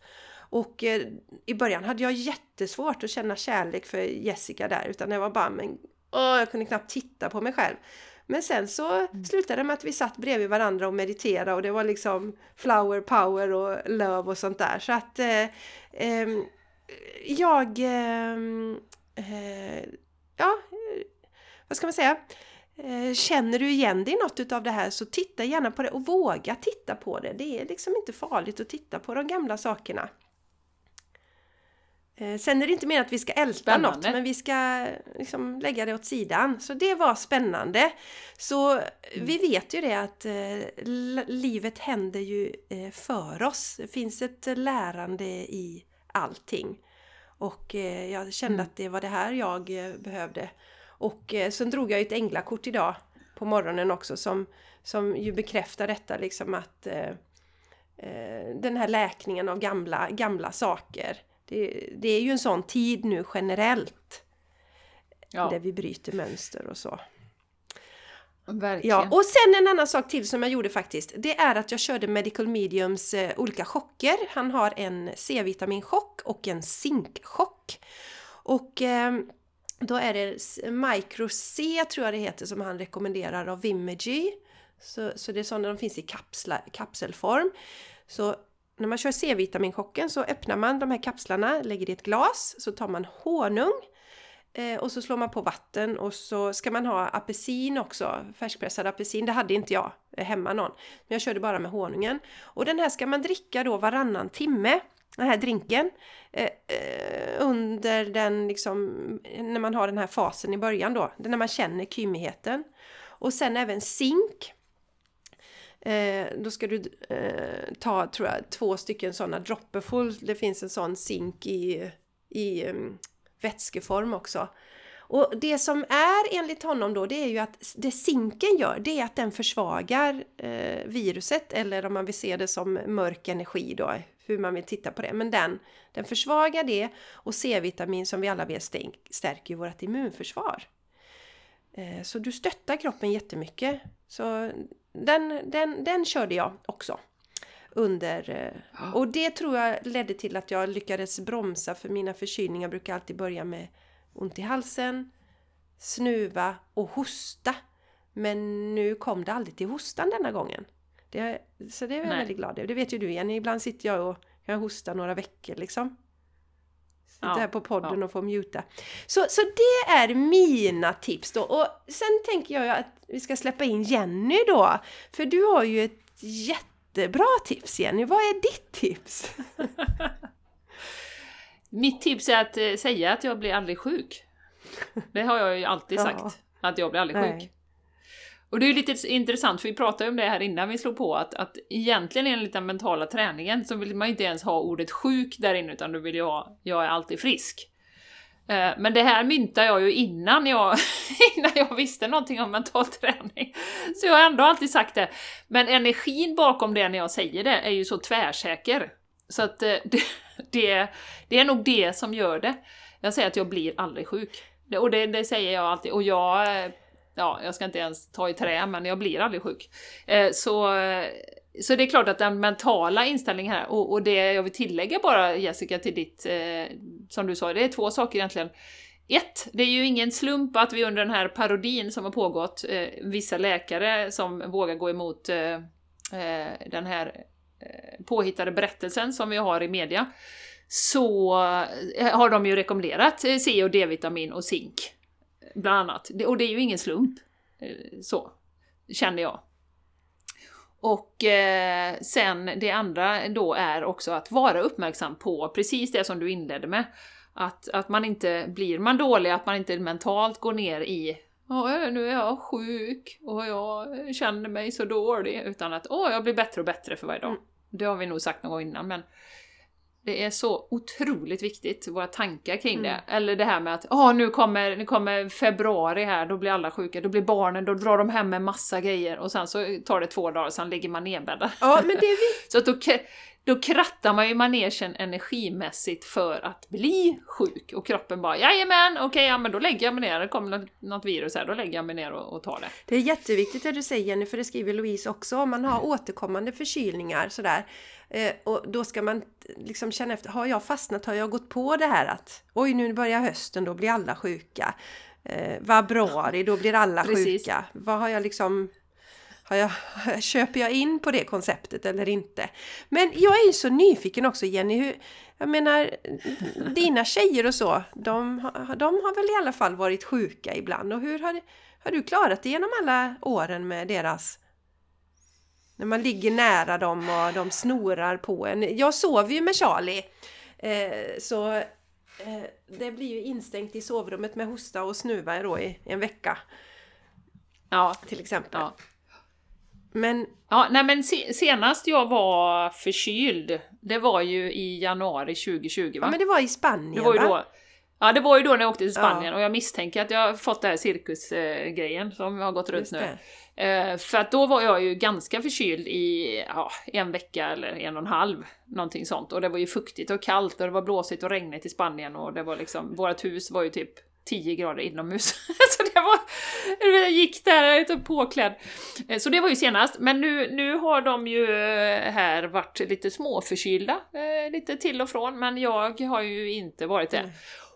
Speaker 2: Och eh, i början hade jag jättesvårt att känna kärlek för Jessica där, utan det var bara men åh, jag kunde knappt titta på mig själv. Men sen så mm. slutade det med att vi satt bredvid varandra och mediterade och det var liksom flower power och love och sånt där. Så att eh, eh, jag... Ehm, eh, ja, vad ska man säga? Eh, känner du igen dig i något av det här så titta gärna på det och våga titta på det. Det är liksom inte farligt att titta på de gamla sakerna. Eh, sen är det inte mer att vi ska älta spännande. något, men vi ska liksom lägga det åt sidan. Så det var spännande. Så mm. vi vet ju det att eh, livet händer ju eh, för oss. Det finns ett lärande i allting. Och eh, jag kände mm. att det var det här jag eh, behövde. Och eh, sen drog jag ett änglakort idag på morgonen också som, som ju bekräftar detta liksom att den här läkningen av gamla, gamla saker det, det är ju en sån tid nu generellt. Ja. Där vi bryter mönster och så.
Speaker 1: Verkligen.
Speaker 2: Ja, och sen en annan sak till som jag gjorde faktiskt. Det är att jag körde Medical Mediums eh, olika chocker. Han har en C-vitaminchock och en zinkchock. Och eh, då är det Micro C tror jag det heter som han rekommenderar av Vimegy. Så, så det är sådana de finns i kapsla, kapselform. Så när man kör C-vitaminchocken så öppnar man de här kapslarna, lägger i ett glas, så tar man honung eh, och så slår man på vatten och så ska man ha apelsin också, färskpressad apelsin. Det hade inte jag eh, hemma någon, men jag körde bara med honungen. Och den här ska man dricka då varannan timme, den här drinken, eh, eh under den liksom, när man har den här fasen i början då, när man känner kymigheten. Och sen även zink Eh, då ska du eh, ta, tror jag, två stycken sådana dropperfull. Det finns en sån zink i, i um, vätskeform också. Och det som är enligt honom då, det är ju att det zinken gör, det är att den försvagar eh, viruset, eller om man vill se det som mörk energi då, hur man vill titta på det. Men den, den försvagar det och C-vitamin som vi alla vet stärker ju vårt immunförsvar. Eh, så du stöttar kroppen jättemycket. Så den, den, den körde jag också. Under, eh, och det tror jag ledde till att jag lyckades bromsa för mina förkylningar brukar alltid börja med ont i halsen, snuva och hosta. Men nu kom det aldrig till hostan denna gången. Det, så det är jag Nej. väldigt glad över. Det vet ju du Jenny, ibland sitter jag och kan hosta några veckor liksom. Ja, här på podden ja. och få muta. Så, så det är mina tips då. Och sen tänker jag att vi ska släppa in Jenny då. För du har ju ett jättebra tips Jenny. Vad är ditt tips?
Speaker 1: Mitt tips är att eh, säga att jag blir aldrig sjuk. Det har jag ju alltid sagt. Ja. Att jag blir aldrig Nej. sjuk. Och det är ju lite intressant, för vi pratade om det här innan vi slog på, att, att egentligen enligt den mentala träningen så vill man ju inte ens ha ordet sjuk där inne, utan du vill ju ha jag är alltid frisk. Eh, men det här myntade jag ju innan jag, innan jag visste någonting om mental träning. Så jag har ändå alltid sagt det. Men energin bakom det när jag säger det är ju så tvärsäker. Så att eh, det, det, det är nog det som gör det. Jag säger att jag blir aldrig sjuk. Och det, det säger jag alltid. Och jag eh, ja, jag ska inte ens ta i trä, men jag blir aldrig sjuk. Eh, så, eh, så det är klart att den mentala inställningen här, och, och det jag vill tillägga bara Jessica till ditt, eh, som du sa, det är två saker egentligen. Ett, det är ju ingen slump att vi under den här parodin som har pågått, vissa läkare som vågar gå emot den här påhittade berättelsen som vi har i media, så har de ju rekommenderat C och D-vitamin och zink bland annat. Och det är ju ingen slump. Eh, så, känner jag. Och eh, sen det andra då är också att vara uppmärksam på precis det som du inledde med. Att, att man inte blir man dålig, att man inte mentalt går ner i Åh, nu är jag sjuk och jag känner mig så dålig. Utan att åh, jag blir bättre och bättre för varje dag. Mm. Det har vi nog sagt någon gång innan, men Det är så otroligt viktigt, våra tankar kring mm. det. Eller det här med att oh, nu, kommer, nu kommer februari här, då blir alla sjuka, då blir barnen, då drar de hem med massa grejer och sen så tar det två dagar, sen ligger man nedbäddad.
Speaker 2: Ja, men det är vi.
Speaker 1: så att då, då krattar man ju manegen energimässigt för att bli sjuk och kroppen bara jajamän, okej, okay, ja men då lägger jag mig ner, det kommer något, något virus här, då lägger jag mig ner och, och tar det.
Speaker 2: Det är jätteviktigt det du säger Jenny, för det skriver Louise också, om man har mm. återkommande förkylningar sådär, eh, och då ska man liksom känna efter, har jag fastnat, har jag gått på det här att oj nu börjar hösten, då blir alla sjuka. Eh, februari, då blir alla Precis. sjuka. Vad har jag liksom har jag, köper jag in på det konceptet eller inte? Men jag är ju så nyfiken också Jenny, hur, jag menar dina tjejer och så, de, de har väl i alla fall varit sjuka ibland och hur har, har du klarat det genom alla åren med deras när man ligger nära dem och de snorar på en. Jag sover ju med Charlie. Eh, så eh, det blir ju instängt i sovrummet med hosta och snuva då i en vecka. Ja. Till exempel. Ja.
Speaker 1: Men... Ja, nej men senast jag var förkyld, det var ju i januari 2020 va?
Speaker 2: Ja men det var i Spanien
Speaker 1: det var ju då, Ja det var ju då när jag åkte till Spanien ja. och jag misstänker att jag har fått den här cirkusgrejen som har gått runt nu. Eh, för att då var jag ju ganska förkyld i ja, en vecka eller en och en halv, någonting sånt. Och det var ju fuktigt och kallt och det var blåsigt och regnigt i Spanien och det var liksom, vårt hus var ju typ 10 grader inomhus. så det var, jag gick där lite påklädd. Eh, så det var ju senast, men nu, nu har de ju eh, här varit lite småförkylda, eh, lite till och från, men jag har ju inte varit det. Mm.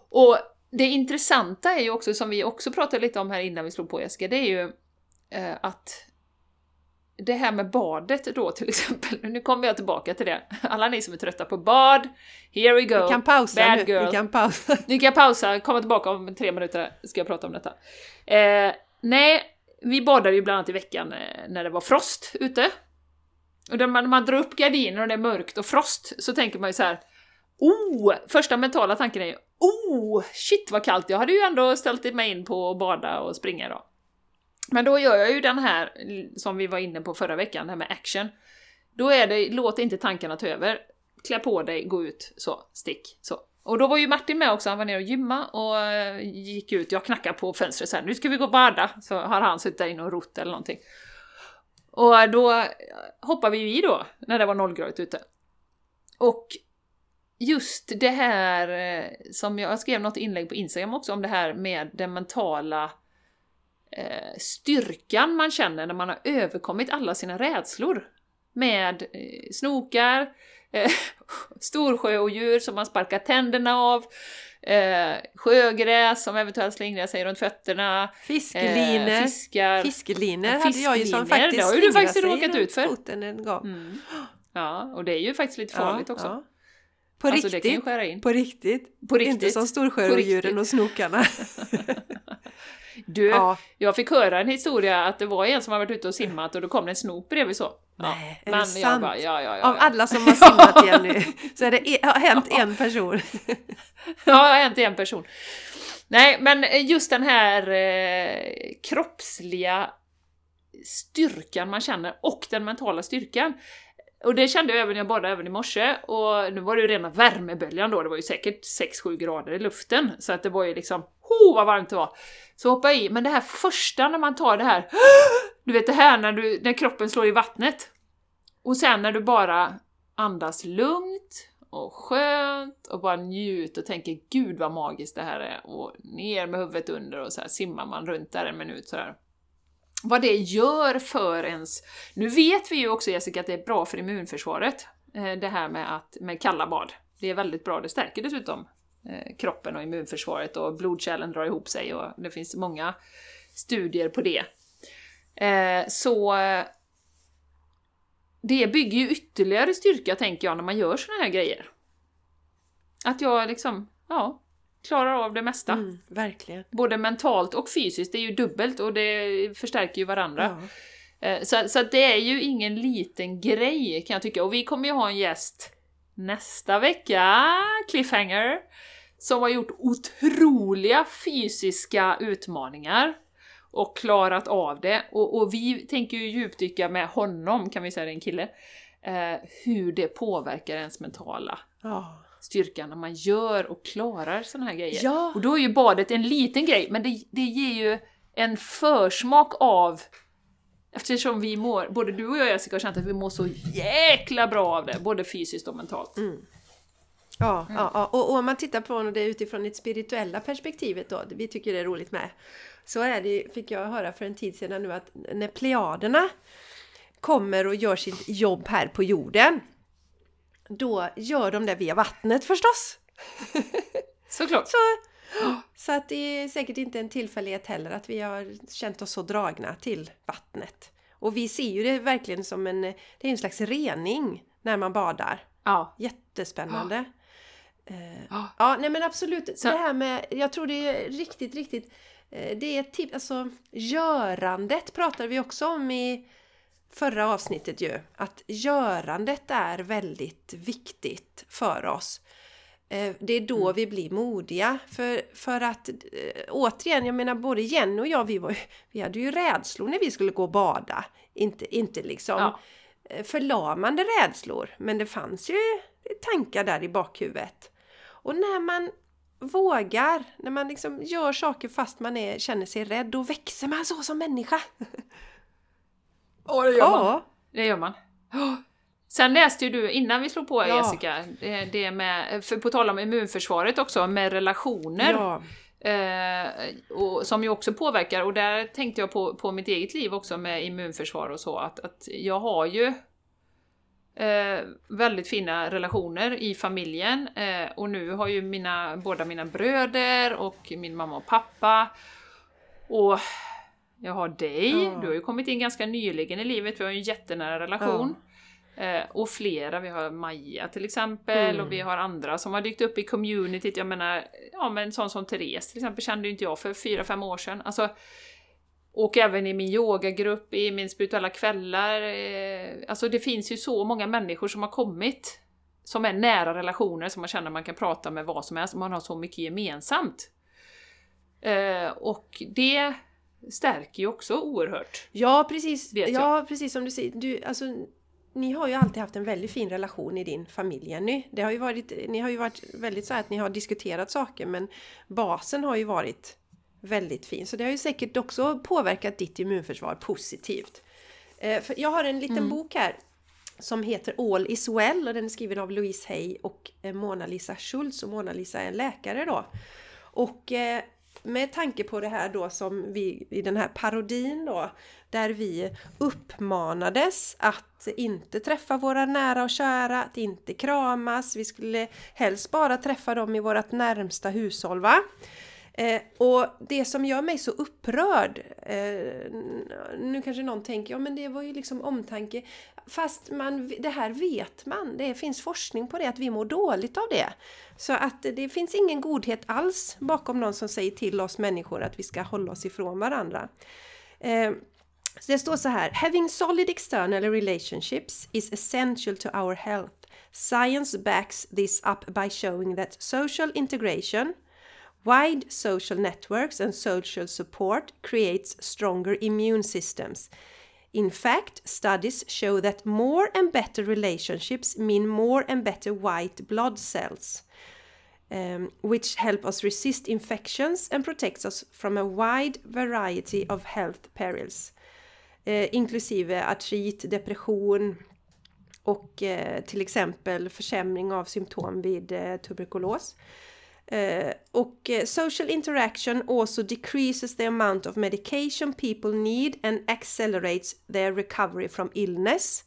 Speaker 1: Och det intressanta är ju också, som vi också pratade lite om här innan vi slog på Jessica, det är ju att det här med badet då till exempel, nu kommer jag tillbaka till det. Alla ni som är trötta på bad, here we go!
Speaker 2: Vi kan pausa
Speaker 1: Bad
Speaker 2: nu,
Speaker 1: girl.
Speaker 2: vi kan pausa.
Speaker 1: Ni kan pausa, komma tillbaka om tre minuter ska jag prata om detta. Eh, nej, vi badade ju bland annat i veckan eh, när det var frost ute. Och när man, man drar upp gardiner och det är mörkt och frost så tänker man ju så här. Oh! Första mentala tanken är ju Oh! Shit vad kallt! Jag hade ju ändå ställt mig in på att bada och springa idag. Men då gör jag ju den här som vi var inne på förra veckan, det här med action. Då är det, låt inte tankarna ta över. Klä på dig, gå ut, så, stick, så. Och då var ju Martin med också, han var nere och gymma och eh, gick ut, jag knackade på fönstret sen, nu ska vi gå och bada! Så har han suttit där inne och rott eller någonting. Och då hoppade vi ju i då, när det var nollgradigt ute. Och just det här eh, som jag, jag skrev något inlägg på Instagram också om det här med den mentala eh, styrkan man känner när man har överkommit alla sina rädslor. Med eh, snokar, eh, storsjöodjur som man sparkar tänderna av, eh, sjögräs som eventuellt slingrar sig runt fötterna,
Speaker 2: fiskelinor, eh, fiskar, fiskelinor hade jag ju som faktiskt
Speaker 1: Det har ju du faktiskt råkat ut för.
Speaker 2: En gång. Mm.
Speaker 1: Ja, och det är ju faktiskt lite farligt ja, också. Ja.
Speaker 2: På, alltså, riktigt, på riktigt? På riktigt? Inte som storsjöodjuren och snokarna.
Speaker 1: Du, ja. jag fick höra en historia att det var en som har varit ute och simmat och då kom det en snok bredvid så.
Speaker 2: Nej, är Men det sant? Bara, ja, ja, ja, Av alla som har simmat igen nu så är det, e- har hänt en person.
Speaker 1: ja, det har hänt en person. Nej, men just den här eh, kroppsliga styrkan man känner och den mentala styrkan. Och det kände jag även när jag badade även i morse, och nu var det ju rena värmeböljan då, det var ju säkert 6-7 grader i luften, så att det var ju liksom, oh vad varmt det var! Så hoppa i, men det här första när man tar det här, du vet det här när, du, när kroppen slår i vattnet, och sen när du bara andas lugnt och skönt och bara njuter och tänker gud vad magiskt det här är, och ner med huvudet under och så här simmar man runt där en minut sådär vad det gör för ens... Nu vet vi ju också Jessica att det är bra för immunförsvaret, eh, det här med, att, med kalla bad. Det är väldigt bra, det stärker dessutom eh, kroppen och immunförsvaret och blodkärlen drar ihop sig och det finns många studier på det. Eh, så det bygger ju ytterligare styrka, tänker jag, när man gör såna här grejer. Att jag liksom, ja, klarar av det mesta. Mm,
Speaker 2: verkligen.
Speaker 1: Både mentalt och fysiskt, det är ju dubbelt och det förstärker ju varandra. Ja. Eh, så, så det är ju ingen liten grej kan jag tycka. Och vi kommer ju ha en gäst nästa vecka, cliffhanger, som har gjort otroliga fysiska utmaningar och klarat av det. Och, och vi tänker ju djupdyka med honom, kan vi säga det är en kille, eh, hur det påverkar ens mentala
Speaker 2: Ja.
Speaker 1: Styrkan när man gör och klarar sådana här grejer.
Speaker 2: Ja.
Speaker 1: Och då är ju badet en liten grej, men det, det ger ju en försmak av Eftersom vi mår, både du och jag Jessica har känt att vi mår så jäkla bra av det, både fysiskt och mentalt.
Speaker 2: Mm. Ja, ja, ja. Och, och om man tittar på det utifrån ett spirituella perspektivet då, vi tycker det är roligt med, så är det, fick jag höra för en tid sedan nu att när plejaderna kommer och gör sitt jobb här på jorden, då gör de det via vattnet förstås.
Speaker 1: Såklart!
Speaker 2: Så, så att det är säkert inte en tillfällighet heller att vi har känt oss så dragna till vattnet. Och vi ser ju det verkligen som en, det är en slags rening när man badar.
Speaker 1: Ja.
Speaker 2: Jättespännande. Eh,
Speaker 1: Ja.
Speaker 2: Ja, nej men absolut.
Speaker 1: Så-
Speaker 2: Det här med, jag tror det är riktigt, riktigt, eh, det är ett tips, alltså görandet pratade vi också om i förra avsnittet ju. Att görandet är väldigt viktigt för oss. Eh, Det är då
Speaker 1: Mm.
Speaker 2: vi blir modiga. För, för att eh, återigen, jag menar både Jenny och jag, vi, var, vi hade ju rädslor när vi skulle gå och bada. Inte, inte liksom
Speaker 1: Ja.
Speaker 2: eh, förlamande rädslor, men det fanns ju tankar där i bakhuvudet. Och när man vågar, när man liksom gör saker fast man är, känner sig rädd, då växer man så som människa.
Speaker 1: Ja, det
Speaker 2: Ja,
Speaker 1: Det gör man. Sen läste ju du, innan vi slog på
Speaker 2: Ja.
Speaker 1: Jessica, det, det med, för på tal om immunförsvaret också, med relationer.
Speaker 2: ja,
Speaker 1: Eh, och, som ju också påverkar, och där tänkte jag på, på mitt eget liv också med immunförsvar och så, att, att jag har ju eh, väldigt fina relationer i familjen eh, och nu har ju mina, båda mina bröder och min mamma och pappa och jag har dig,
Speaker 2: Ja.
Speaker 1: du har ju kommit in ganska nyligen i livet, vi har ju en jättenära relation. Eh, och flera, vi har Maja till exempel
Speaker 2: Mm.
Speaker 1: och vi har andra som har dykt upp i communityt. Jag menar, ja men en sån som Therese till exempel kände ju inte jag för fyra fem år sedan. Alltså, och även i min yogagrupp, i min spirituella kvällar. Eh, alltså det finns ju så många människor som har kommit som är nära relationer som man känner man kan prata med vad som helst, man har så mycket gemensamt. Eh, och det stärker ju också oerhört.
Speaker 2: ja precis. Ja, precis som du säger. Du, alltså, ni har ju alltid haft en väldigt fin relation i din familj Jenny. Det har ju varit, ni har ju varit väldigt så här att ni har diskuterat saker men basen har ju varit väldigt fin. Så det har ju säkert också påverkat ditt immunförsvar positivt. Eh, jag har en liten bok här som heter All is well och den är skriven av Louise Hay och eh, Mona-Lisa Schultz och Mona-Lisa är en läkare då. Och eh, med tanke på det här då som vi i den här parodin då där vi uppmanades att inte träffa våra nära och kära, att inte kramas, vi skulle helst bara träffa dem i vårt närmsta hushåll va? Eh, och det som gör mig så upprörd, eh, nu kanske någon tänker, ja men det var ju liksom omtanke, fast man, det här vet man, det finns forskning på det, att vi mår dåligt av det. Så att det finns ingen godhet alls bakom någon som säger till oss människor att vi ska hålla oss ifrån varandra. Eh, så det står så här, Having solid external relationships is essential to our health. Science backs this up by showing that social integration, wide social networks and social support creates stronger immune systems. In fact, studies show that more and better relationships mean more and better white blood cells, um, which help us resist infections and protects us from a wide variety of health perils, eh, inklusive artrit, depression och eh, till exempel försämring av symptom vid eh, tuberkulos. Eh, och eh, social interaction also decreases the amount of medication people need and accelerates their recovery from illness.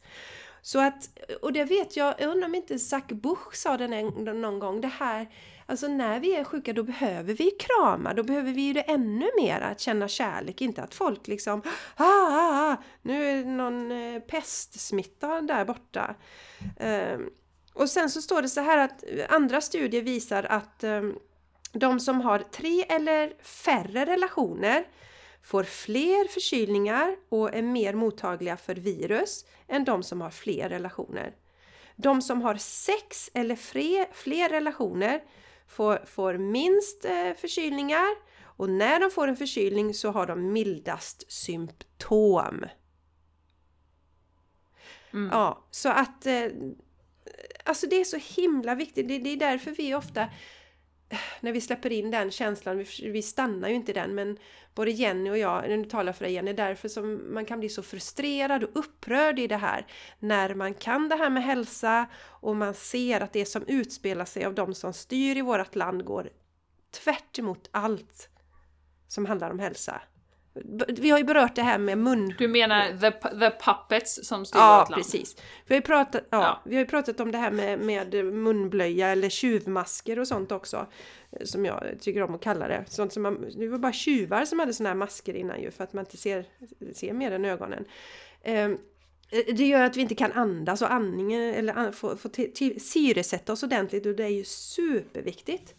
Speaker 2: Så att, och det vet jag, jag undrar om inte Zack Buch sa det någon gång, det här, alltså när vi är sjuka då behöver vi krama, då behöver vi ju det ännu mer, att känna kärlek, inte att folk liksom, ah, ah, ah nu är det någon eh, pestsmitta där borta. Ehm, och sen så står det så här att andra studier visar att ehm, de som har tre eller färre relationer får fler förkylningar och är mer mottagliga för virus än de som har fler relationer. De som har sex eller fler, fler relationer får, får minst eh, förkylningar och när de får en förkylning så har de mildast symptom.
Speaker 1: Mm.
Speaker 2: Ja, så att eh, alltså det är så himla viktigt. Det, det är därför vi ofta eh, när vi släpper in den känslan, vi, vi stannar ju inte i den, men både Jenny och jag, nu talar för dig Jenny, därför som man kan bli så frustrerad och upprörd i det här. När man kan det här med hälsa och man ser att det som utspelar sig av de som styr i vårt land går tvärt allt som handlar om hälsa. Vi har ju berört det här med mun...
Speaker 1: Du menar the, the puppets som styr
Speaker 2: ja,
Speaker 1: vårt land?
Speaker 2: Precis. Vi har, ju pratat, ja, ja, vi har pratat om det här med, med munblöja eller tjuvmasker och sånt också. Som jag tycker om att kalla det. Sånt som man, det var bara tjuvar som hade såna här masker innan ju för att man inte ser, ser mer än ögonen. Um, det gör att vi inte kan andas och andningen eller få, få syresätta oss ordentligt och det är ju superviktigt.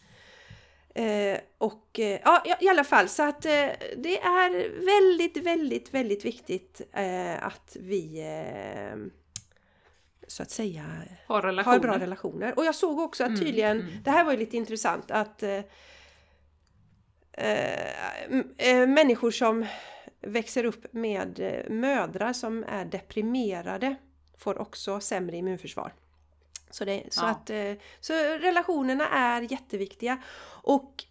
Speaker 2: Eh, och eh, ja, i alla fall så att eh, det är väldigt, väldigt, väldigt viktigt eh, att vi eh, så att säga
Speaker 1: har,
Speaker 2: har, bra relationer. Och jag såg också att mm, tydligen, mm, mm. det här var ju lite intressant att eh, människor som växer upp med mödrar som är deprimerade får också sämre immunförsvar. Så, det, så, ja. att, så relationerna är jätteviktiga. Och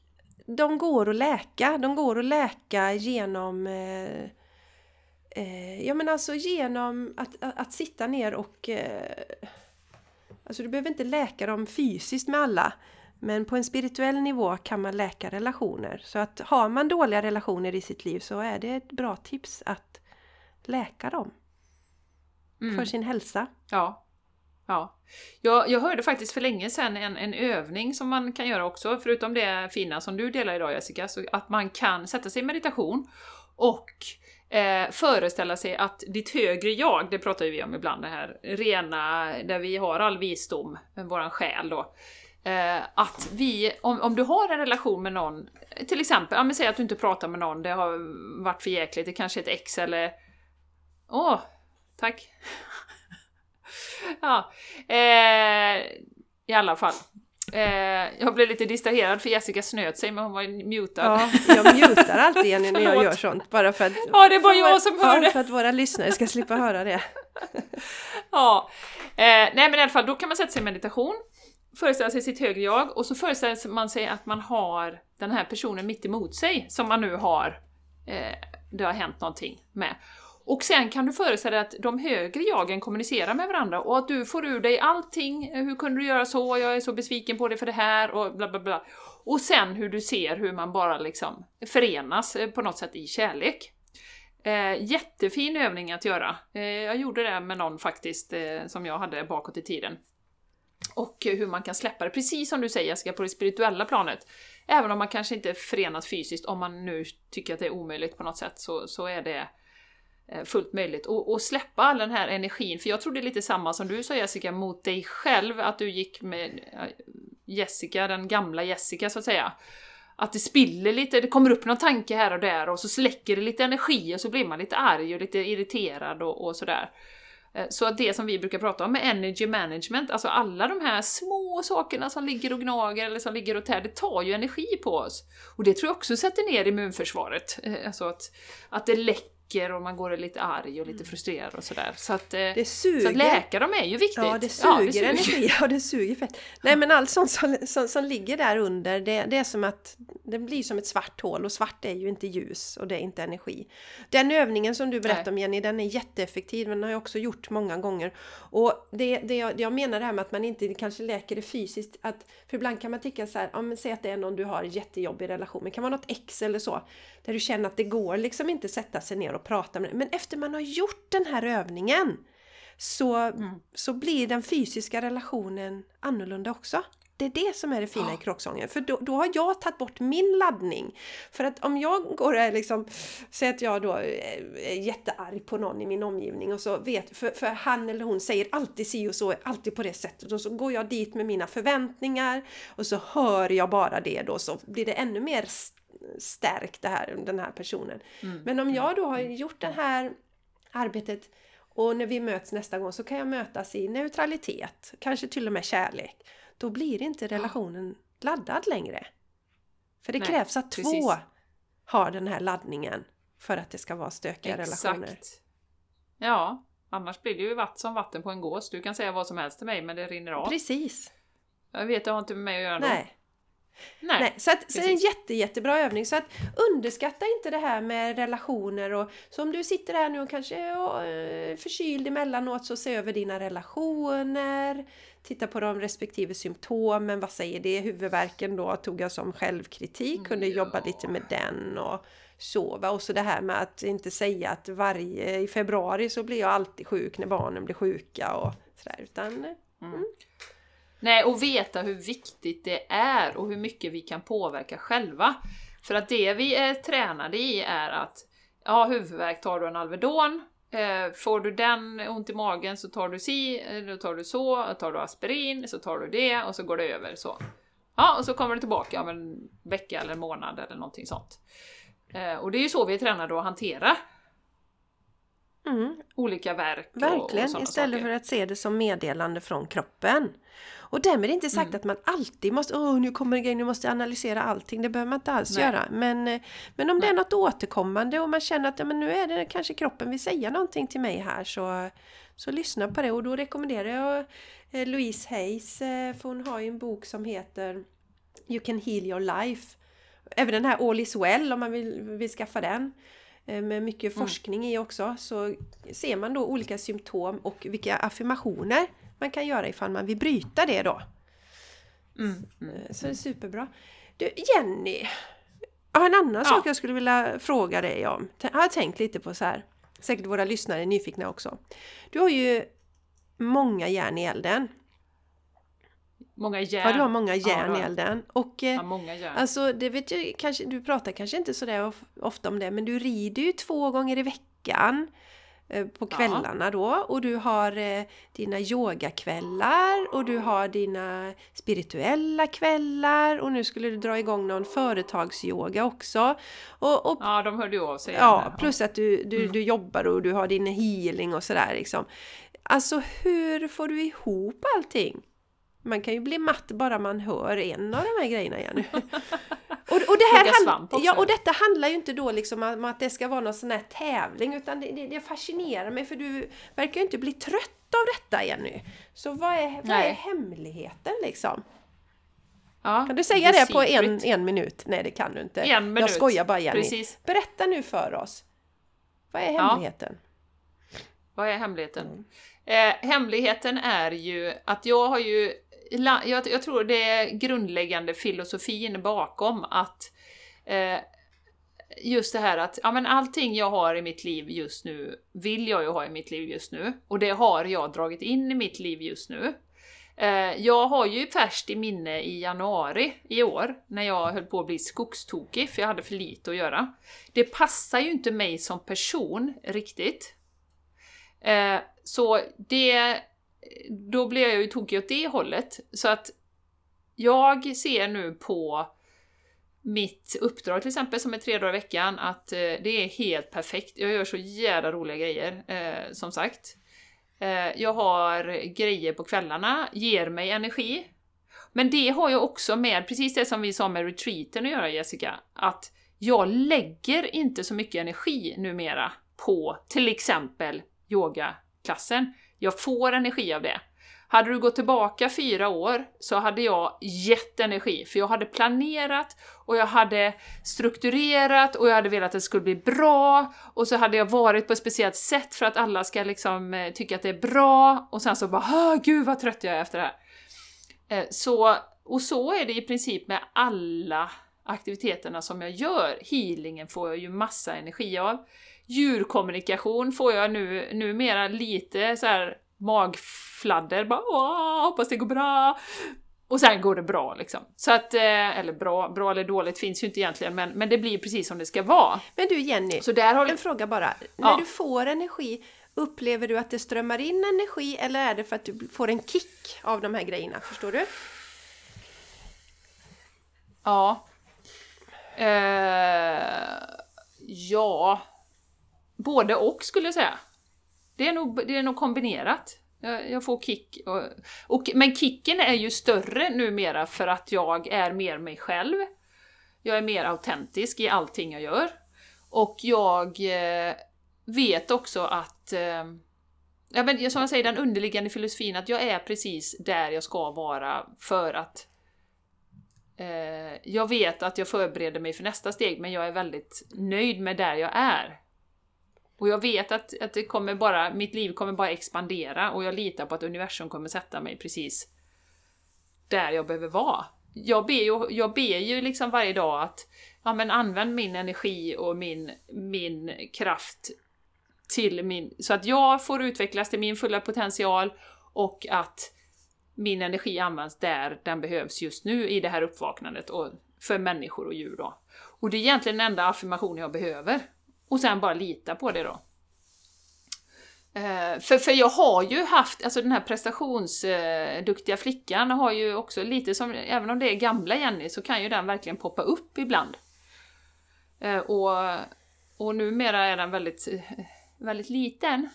Speaker 2: de går att läka. De går att läka genom eh, eh, Ja men alltså genom att, att, att sitta ner och eh, Alltså du behöver inte läka dem fysiskt med alla. Men på en spirituell nivå kan man läka relationer. Så att har man dåliga relationer i sitt liv så är det ett bra tips att läka dem. Mm. För sin hälsa.
Speaker 1: Ja, Ja. Jag, jag hörde faktiskt för länge sedan en, en övning som man kan göra också, förutom det fina som du delar idag Jessica, så att man kan sätta sig i meditation och eh, föreställa sig att ditt högre jag, det pratar vi om ibland, det här rena, där vi har all visdom, våran själ då, eh, att vi, om, om du har en relation med någon, till exempel, ja men säg att du inte pratar med någon, det har varit för jäkligt, det kanske är ett ex eller... Åh, oh, tack! ja, eh, i alla fall. Eh, jag blev lite distraherad för Jessica snöt sig men hon var mutad.
Speaker 2: Ja, jag mutar alltid Jenny när jag gör sånt. Bara för att,
Speaker 1: ja, det bara jag som hör det.
Speaker 2: för att våra lyssnare ska slippa höra det.
Speaker 1: ja, eh, nej men i alla fall då kan man sätta sig i meditation, föreställa sig sitt högre jag och så föreställer man sig att man har den här personen mitt emot sig som man nu har, eh, det har hänt någonting med. Och sen kan du föreställa dig att de högre jagen kommunicerar med varandra och att du får ur dig allting. Hur kunde du göra så? Jag är så besviken på dig för det här och bla bla bla. Och sen hur du ser hur man bara liksom förenas eh, på något sätt i kärlek. Eh, jättefin övning att göra. Eh, jag gjorde det med någon faktiskt eh, som jag hade bakåt i tiden. Och hur man kan släppa det, precis som du säger Jessica, på det spirituella planet. Även om man kanske inte förenas fysiskt, om man nu tycker att det är omöjligt på något sätt, så, så är det Eh, Eh, fullt möjligt. Och, och, släppa all den här energin, för jag tror det är lite samma som du sa Jessica, mot dig själv, att du gick med eh, Jessica, den gamla Jessica så att säga. Att det spiller lite, det kommer upp någon tanke här och där och så släcker det lite energi och så blir man lite arg och lite irriterad och, och sådär. Eh, så att det som vi brukar prata om med energy management, alltså alla de här små sakerna som ligger och gnager eller som ligger och tär, det tar ju energi på oss. Och det tror jag också sätter ner immunförsvaret. Alltså att, att det läcker läcker och man går lite arg och lite mm. frustrerad och sådär. Så att, eh, det suger. Så att läka dem är ju viktigt.
Speaker 2: Ja, det suger, ja, det suger. energi och det suger fett. Nej men allt sånt som, som, som ligger där under, det, det, är som att det blir som ett svart hål och svart är ju inte ljus och det är inte energi. Den övningen som du berättade om Jenny, den är jätteeffektiv, men den har jag också gjort många gånger. Och det, det, jag, det jag menar det här med att man inte kanske läker det fysiskt, att, för ibland kan man tycka så här, ja men säg att det är någon du har jättejobbig relation med, kan vara något ex eller så, där du känner att det går liksom inte sätta sig ner och prata med det. Men efter man har gjort den här övningen så, mm. så blir den fysiska relationen annorlunda också. Det är det som är det fina ja. i kråksången. För då, då, har jag tagit bort min laddning. För att om jag går och liksom, säger att jag då är jättearg på någon i min omgivning och så vet, för, för han eller hon säger alltid si och så, alltid på det sättet. Och så går jag dit med mina förväntningar och så hör jag bara det då så blir det ännu mer stärkt det här, den här personen. Mm. Men om jag då har mm. gjort det här arbetet och när vi möts nästa gång så kan jag mötas i neutralitet, kanske till och med kärlek. Då blir inte relationen laddad längre. För det Nej, krävs att precis. två har den här laddningen för att det ska vara stökiga Exakt. relationer.
Speaker 1: Ja, Annars blir det ju vatten som vatten på en gås. Du kan säga vad som helst till mig men det rinner av.
Speaker 2: Precis.
Speaker 1: Jag vet, det har inte med mig att göra
Speaker 2: Nej.
Speaker 1: Nej.
Speaker 2: Nej, så, att, så det är en jätte, jättebra övning. Så att underskatta inte det här med relationer och så om du sitter här nu och kanske är förkyld emellanåt så se över dina relationer. Titta på de respektive symptomen, vad säger det? Huvudvärken då tog jag som självkritik, kunde
Speaker 1: Ja.
Speaker 2: jobba lite med den och sova. Och så det här med att inte säga att varje, i februari så blir jag alltid sjuk när barnen blir sjuka och sådär. Utan
Speaker 1: Nej, och veta hur viktigt det är och hur mycket vi kan påverka själva. För att det vi är tränade i är att, ja huvudvärk tar du en Alvedon, eh, får du den ont i magen så tar du si, eh, då tar du så, tar du aspirin, så tar du det och så går det över så. Ja, och så kommer det tillbaka om en vecka eller en månad eller någonting sånt. Eh, och det är ju så vi är tränade att hantera
Speaker 2: mm,
Speaker 1: olika verk och,
Speaker 2: Verkligen,
Speaker 1: och sådana
Speaker 2: istället
Speaker 1: saker.
Speaker 2: för att se det som meddelande från kroppen. Och därmed inte sagt
Speaker 1: Mm.
Speaker 2: att man alltid måste, åh nu kommer det grejer, nu måste jag analysera allting. Det behöver man inte alls
Speaker 1: Nej.
Speaker 2: göra. Men, eh, men om det
Speaker 1: Nej.
Speaker 2: är något återkommande och man känner att ja, men nu är det kanske kroppen vill säga någonting till mig här så, så lyssna på det. Och då rekommenderar jag eh, Louise Hayes, eh, för hon har ju en bok som heter You can heal your life. Även den här All is well om man vill, vill skaffa den. Eh, Med mycket
Speaker 1: Mm.
Speaker 2: forskning i också så ser man då olika symptom och vilka affirmationer man kan göra ifall man vill bryta det då.
Speaker 1: Mm.
Speaker 2: Eh, Så det är superbra. Du Jenny! Jag har en annan
Speaker 1: Ja.
Speaker 2: sak jag skulle vilja fråga dig om. Jag har tänkt lite på så här. Säkert våra lyssnare är nyfikna också. Du har ju många järn i elden.
Speaker 1: Många järn.
Speaker 2: Ja, du har många
Speaker 1: Ja,
Speaker 2: järn
Speaker 1: det
Speaker 2: i elden. Och eh,
Speaker 1: Ja, många järn.
Speaker 2: Alltså det vet jag kanske, du pratar kanske inte sådär of, ofta om det men du rider ju två gånger i veckan eh, på
Speaker 1: Ja.
Speaker 2: kvällarna då och du har eh, dina yogakvällar och du har dina spirituella kvällar och nu skulle du dra igång någon företagsyoga också. Och, och
Speaker 1: Ja, de hörde ju av sig.
Speaker 2: Ja,
Speaker 1: igen.
Speaker 2: plus att du, du,
Speaker 1: Mm.
Speaker 2: du jobbar och du har din healing och sådär liksom. Alltså hur får du ihop allting? Man kan ju bli matt bara man hör en av de här grejerna igen. och, och, det här hand- ja, och detta handlar ju inte då liksom om att det ska vara någon sån här tävling utan det, det, det fascinerar mig för du verkar ju inte bli trött av detta Jenny. Så vad är, vad är hemligheten liksom?
Speaker 1: Ja,
Speaker 2: Kan du säga
Speaker 1: the
Speaker 2: det på en, en minut? Nej det kan du inte.
Speaker 1: En
Speaker 2: Jag
Speaker 1: minut.
Speaker 2: skojar bara Jenny.
Speaker 1: Precis.
Speaker 2: Berätta nu för oss. Vad är
Speaker 1: Ja.
Speaker 2: hemligheten?
Speaker 1: Vad är hemligheten?
Speaker 2: Mm.
Speaker 1: Eh, hemligheten är ju att jag har ju... Jag, jag tror det är grundläggande filosofin bakom att eh, just det här att ja, men allting jag har i mitt liv just nu vill jag ju ha i mitt liv just nu. Och det har jag dragit in i mitt liv just nu. Eh, jag har ju färskt i minne i januari i år när jag höll på att bli skogstokig för jag hade för lite att göra. Det passar ju inte mig som person riktigt. Eh, så det... Då blir jag ju tokig åt det hållet. Så att jag ser nu på mitt uppdrag till exempel, som är tre dagar i veckan, att eh, det är helt perfekt. Jag gör så jävla roliga grejer, eh, som sagt. Eh, jag har grejer på kvällarna, ger mig energi. Men det har ju också med, precis det som vi sa med retreaten att göra Jessica, att jag lägger inte så mycket energi numera på till exempel yogaklassen. Jag får energi av det. Hade du gått tillbaka fyra år så hade jag gett energi, för jag hade planerat och jag hade strukturerat och jag hade velat att det skulle bli bra och så hade jag varit på ett speciellt sätt för att alla ska liksom eh, tycka att det är bra och sen så bara gud vad trött jag är efter det här. Eh, så, och så är det i princip med alla aktiviteterna som jag gör. Healingen får jag ju massa energi av. Djurkommunikation får jag nu numera lite så här magfladder, bara Åh, hoppas det går bra. Och sen går det bra liksom. Så att, eh, eller bra, bra eller dåligt finns ju inte egentligen, men, men det blir precis som det ska vara.
Speaker 2: Men du Jenny,
Speaker 1: Så där har
Speaker 2: en fråga bara.
Speaker 1: Ja.
Speaker 2: När du får energi, upplever du att det strömmar in energi eller är det för att du får en kick av de här grejerna? Förstår du?
Speaker 1: Ja. Eh, ja. Både och skulle jag säga. Det är nog, det är nog kombinerat. Jag, jag får kick. Och, och, men kicken är ju större numera för att jag är mer mig själv. Jag är mer autentisk i allting jag gör. Och jag eh, vet också att eh, ja, men som jag säger, den underliggande filosofin att jag är precis där jag ska vara för att eh, jag vet att jag förbereder mig för nästa steg, men jag är väldigt nöjd med där jag är. Och jag vet att, att det kommer bara, mitt liv kommer bara expandera och jag litar på att universum kommer sätta mig precis där jag behöver vara. Jag ber ju, jag ber ju liksom varje dag att ja, men använd min energi och min, min kraft till min, så att jag får utvecklas till min fulla potential och att min energi används där den behövs just nu i det här uppvaknandet och för människor och djur då. Och det är egentligen den enda affirmationen jag behöver. Och sen bara lita på det då. Eh, för, för jag har ju haft, alltså den här prestationsduktiga eh, flickan har ju också lite som, även om det är gamla Jenny, så kan ju den verkligen poppa upp ibland. Eh, och, och numera är den väldigt, väldigt liten.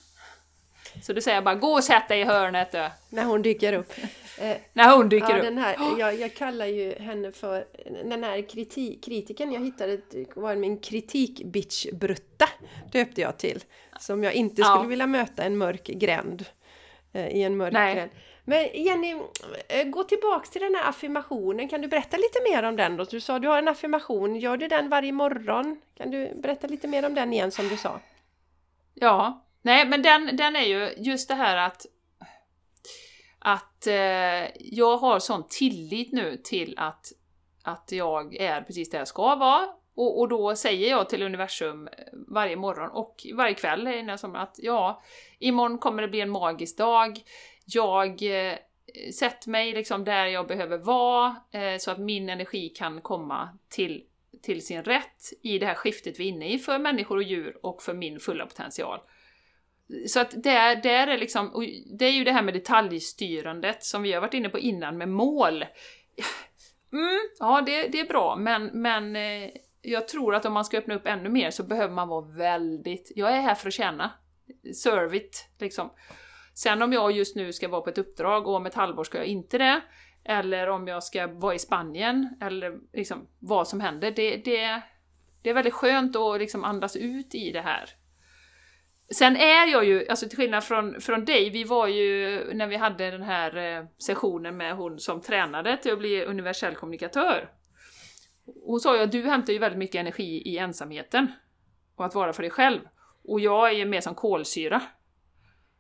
Speaker 1: Så då säger bara gå och sätt dig i hörnet då.
Speaker 2: När hon dyker upp.
Speaker 1: Eh, När hon dyker
Speaker 2: ja,
Speaker 1: upp.
Speaker 2: Den här, jag, jag kallar ju henne för den här kriti, kritiken jag hittade var min kritik-bitch-brutta döpte jag till. Som jag inte skulle ja. vilja möta en mörk gränd. Eh, I en mörk Nej. gränd. Men Jenny, eh, gå tillbaks till den här affirmationen. Kan du berätta lite mer om den då? Du sa du har en affirmation. Gör du den varje morgon? Kan du berätta lite mer om den igen som du sa?
Speaker 1: Ja, Nej, men den, den är ju just det här att att eh, jag har sån tillit nu till att, att jag är precis där jag ska vara. Och, och då säger jag till universum eh, varje morgon och varje kväll innan som att ja, imorgon kommer det bli en magisk dag. Jag eh, sätter mig liksom där jag behöver vara eh, så att min energi kan komma till, till sin rätt i det här skiftet vi är inne i för människor och djur och för min fulla potential. Så att där, där är liksom, och det är ju det här med detaljstyrandet som vi har varit inne på innan med mål. Mm, ja, det, det är bra, men, men eh, jag tror att om man ska öppna upp ännu mer så behöver man vara väldigt, jag är här för att tjäna. serve it, liksom. Sen om jag just nu ska vara på ett uppdrag och om ett halvår ska jag inte det, eller om jag ska vara i Spanien, eller liksom vad som händer, det, det, det är väldigt skönt att liksom andas ut i det här. Sen är jag ju, alltså till skillnad från, från dig, vi var ju när vi hade den här eh, sessionen med hon som tränade till att bli universell kommunikatör. Hon sa ju att du hämtar ju väldigt mycket energi i ensamheten och att vara för dig själv. Och jag är ju mer som kolsyra.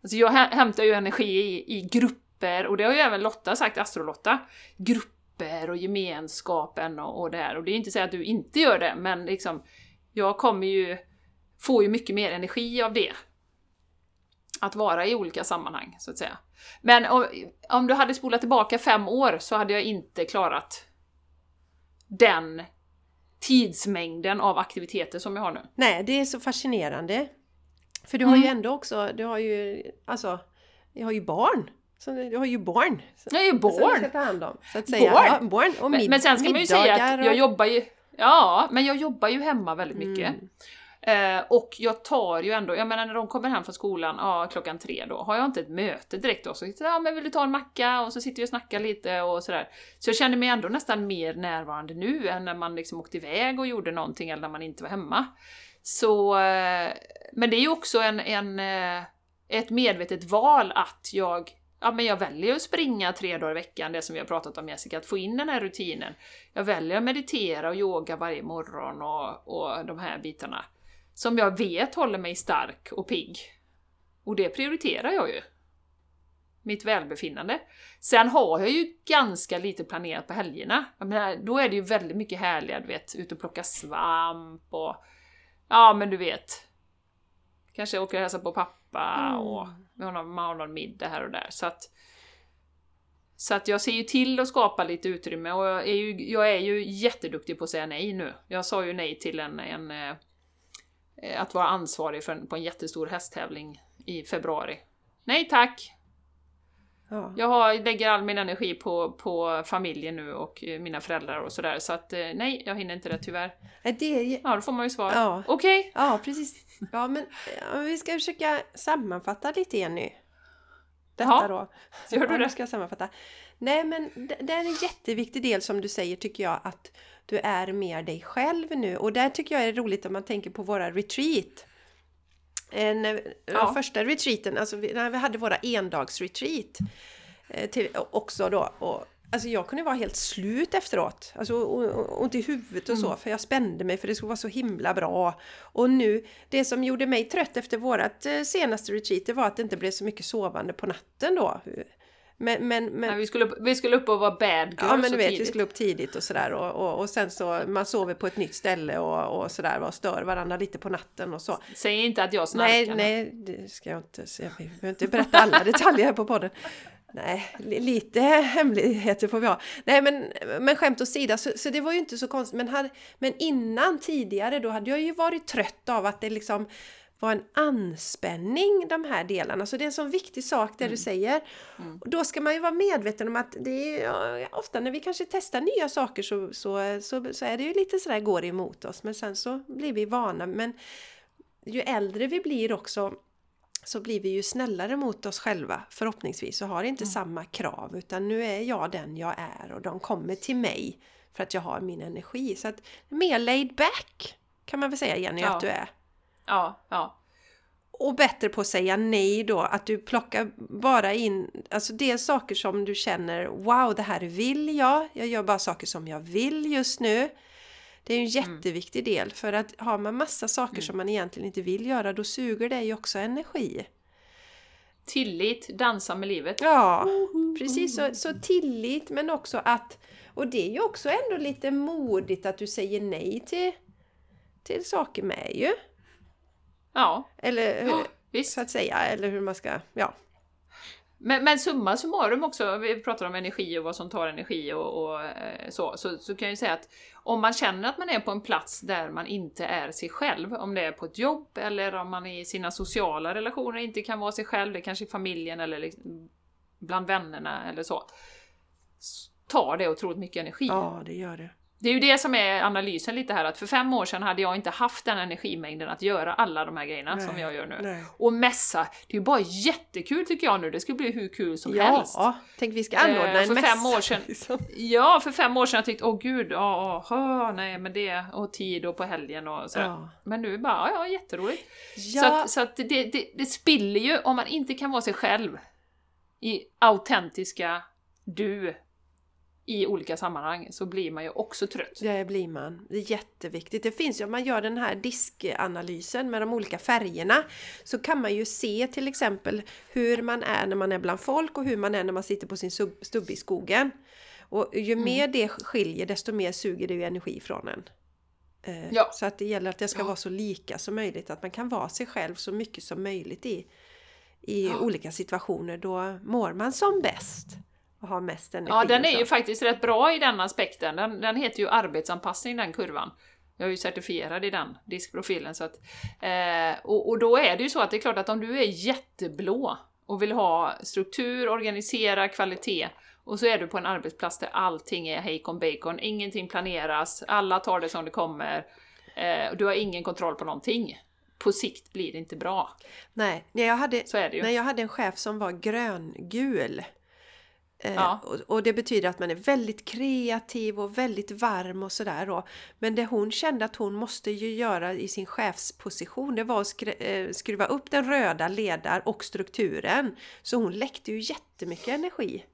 Speaker 1: Alltså jag hämtar ju energi i, i grupper, och det har ju även Lotta sagt, Astrolotta. Grupper och gemenskapen och, och det här. Och det är inte så att du inte gör det, men liksom, jag kommer ju får ju mycket mer energi av det. Att vara i olika sammanhang, så att säga. Men om, om du hade spolat tillbaka fem år så hade jag inte klarat den tidsmängden av aktiviteter som jag har nu.
Speaker 2: Nej, det är så fascinerande. För du har mm. ju ändå också, du har ju, alltså, jag har ju barn. Så du har ju barn.
Speaker 1: Jag är ju barn! Som du ska
Speaker 2: ta hand om. Så att säga. Barn! Ja, barn och mid-
Speaker 1: men, men sen ska man ju säga att jag jobbar ju, ja, men jag jobbar ju hemma väldigt mycket. Mm. Eh, och jag tar ju ändå, jag menar när de kommer hem från skolan ja, klockan tre då, har jag inte ett möte direkt då så ja men vill du ta en macka? Och så sitter vi och snackar lite och sådär. Så jag känner mig ändå nästan mer närvarande nu än när man liksom åkte iväg och gjorde någonting eller när man inte var hemma. Så, eh, men det är ju också en, en, eh, ett medvetet val att jag ja, men jag väljer att springa tre dagar i veckan, det som vi har pratat om Jessica, att få in den här rutinen. Jag väljer att meditera och yoga varje morgon och, och de här bitarna som jag vet håller mig stark och pigg. Och det prioriterar jag ju. Mitt välbefinnande. Sen har jag ju ganska lite planerat på helgerna. Jag menar, då är det ju väldigt mycket härliga, du vet, ut och plocka svamp och... Ja, men du vet. Kanske åka och hälsa på pappa mm. och man har någon middag här och där. Så att, så att jag ser ju till att skapa lite utrymme och jag är ju, jag är ju jätteduktig på att säga nej nu. Jag sa ju nej till en, en Eh, att vara ansvarig för en, på en jättestor hästtävling i februari. Nej tack! Ja. Jag har, lägger all min energi på, på familjen nu och eh, mina föräldrar och sådär, så att eh, nej, jag hinner inte det tyvärr.
Speaker 2: Det...
Speaker 1: Ja, då får man ju svar. Ja. Okej! Okay.
Speaker 2: Ja, precis. Ja, men vi ska försöka sammanfatta lite igen nu. Detta ja. då.
Speaker 1: Gör du det?
Speaker 2: ska sammanfatta. Nej, men det är en jätteviktig del som du säger tycker jag att du är mer dig själv nu. Och där tycker jag är roligt om man tänker på våra retreat. en, ja. den första retreaten, alltså vi, när vi hade våra endagsretreat eh, till, också då. Och, alltså jag kunde vara helt slut efteråt. Alltså ont i huvudet och så, mm. för jag spände mig för det skulle vara så himla bra. Och nu, det som gjorde mig trött efter vårat eh, senaste retreat, det var att det inte blev så mycket sovande på natten då.
Speaker 1: Men, men, men... Ja, vi, skulle upp, vi skulle upp och vara bad girls
Speaker 2: Ja men du vet, tidigt. vi skulle upp tidigt och sådär och, och, och sen så man sover på ett nytt ställe och, och sådär och stör varandra lite på natten och så.
Speaker 1: Säg inte att jag snarkar.
Speaker 2: Nej, nej, det ska jag inte säga. Vi behöver inte berätta alla detaljer här på podden. Nej, lite hemligheter får vi ha. Nej men, men skämt åsido, så, så det var ju inte så konstigt. Men, här, men innan tidigare då hade jag ju varit trött av att det liksom var en anspänning de här delarna. Så det är en sån viktig sak det mm. du säger. Mm. Och då ska man ju vara medveten om att det är ja, ofta när vi kanske testar nya saker så, så, så, så är det ju lite sådär går emot oss. Men sen så blir vi vana. Men ju äldre vi blir också så blir vi ju snällare mot oss själva förhoppningsvis och har inte mm. samma krav utan nu är jag den jag är och de kommer till mig för att jag har min energi. Så att mer laid back kan man väl säga Jenny ja. att du är.
Speaker 1: Ja, ja.
Speaker 2: Och bättre på att säga nej då, att du plockar bara in, alltså det är saker som du känner Wow, det här vill jag, jag gör bara saker som jag vill just nu. Det är en mm. jätteviktig mm. del för att har man massa saker mm. som man egentligen inte vill göra då suger det ju också energi.
Speaker 1: Tillit, dansa med livet.
Speaker 2: Ja, precis. Så, så tillit men också att, och det är ju också ändå lite modigt att du säger nej till, till saker med ju.
Speaker 1: Ja.
Speaker 2: Eller ja, visst. så att säga, eller hur man ska, ja.
Speaker 1: Men, men summa summarum också, vi pratar om energi och vad som tar energi och, och eh, så, så, så kan jag ju säga att om man känner att man är på en plats där man inte är sig själv, om det är på ett jobb eller om man i sina sociala relationer inte kan vara sig själv, det kanske i familjen eller liksom bland vännerna eller så, tar det otroligt mycket energi.
Speaker 2: Ja, det gör det.
Speaker 1: Det är ju det som är analysen lite här, att för fem år sedan hade jag inte haft den energimängden att göra alla de här grejerna nej, som jag gör nu. Nej. Och mässa, det är ju bara jättekul tycker jag nu, det skulle bli hur kul som
Speaker 2: ja,
Speaker 1: helst.
Speaker 2: Ja, tänk vi ska anordna eh, en
Speaker 1: för
Speaker 2: mässa.
Speaker 1: Fem år sedan, liksom. Ja, för fem år sedan jag tyckte åh gud, åh, åh, nej men det, och tid och på helgen och sådär. Ja. Men nu bara, ja jätteroligt. Ja. Så att, så att det, det, det spiller ju, om man inte kan vara sig själv i autentiska du i olika sammanhang så blir man ju också trött.
Speaker 2: Det blir man. Det är jätteviktigt. Det finns ju, om man gör den här diskanalysen med de olika färgerna så kan man ju se till exempel hur man är när man är bland folk och hur man är när man sitter på sin stubbe i skogen. Och ju mm. mer det skiljer desto mer suger det ju energi från en. Eh, ja. Så att det gäller att det ska ja. vara så lika som möjligt, att man kan vara sig själv så mycket som möjligt i, i ja. olika situationer. Då mår man som bäst har mest energi.
Speaker 1: Ja, den är ju faktiskt rätt bra i den aspekten. Den, den heter ju arbetsanpassning, den kurvan. Jag är ju certifierad i den diskprofilen. Så att, eh, och, och då är det ju så att det är klart att om du är jätteblå och vill ha struktur, organisera, kvalitet och så är du på en arbetsplats där allting är hejkon bacon, ingenting planeras, alla tar det som det kommer, eh, och du har ingen kontroll på någonting. På sikt blir det inte bra.
Speaker 2: Nej, jag hade, så är det ju. Nej, jag hade en chef som var gröngul. Eh, ja. Och, och, det betyder att man är väldigt kreativ och väldigt varm och sådär. Men det hon kände att hon måste ju göra i sin chefsposition det var att eh, skruva upp den röda ledar och strukturen. Så hon läckte ju jättemycket energi.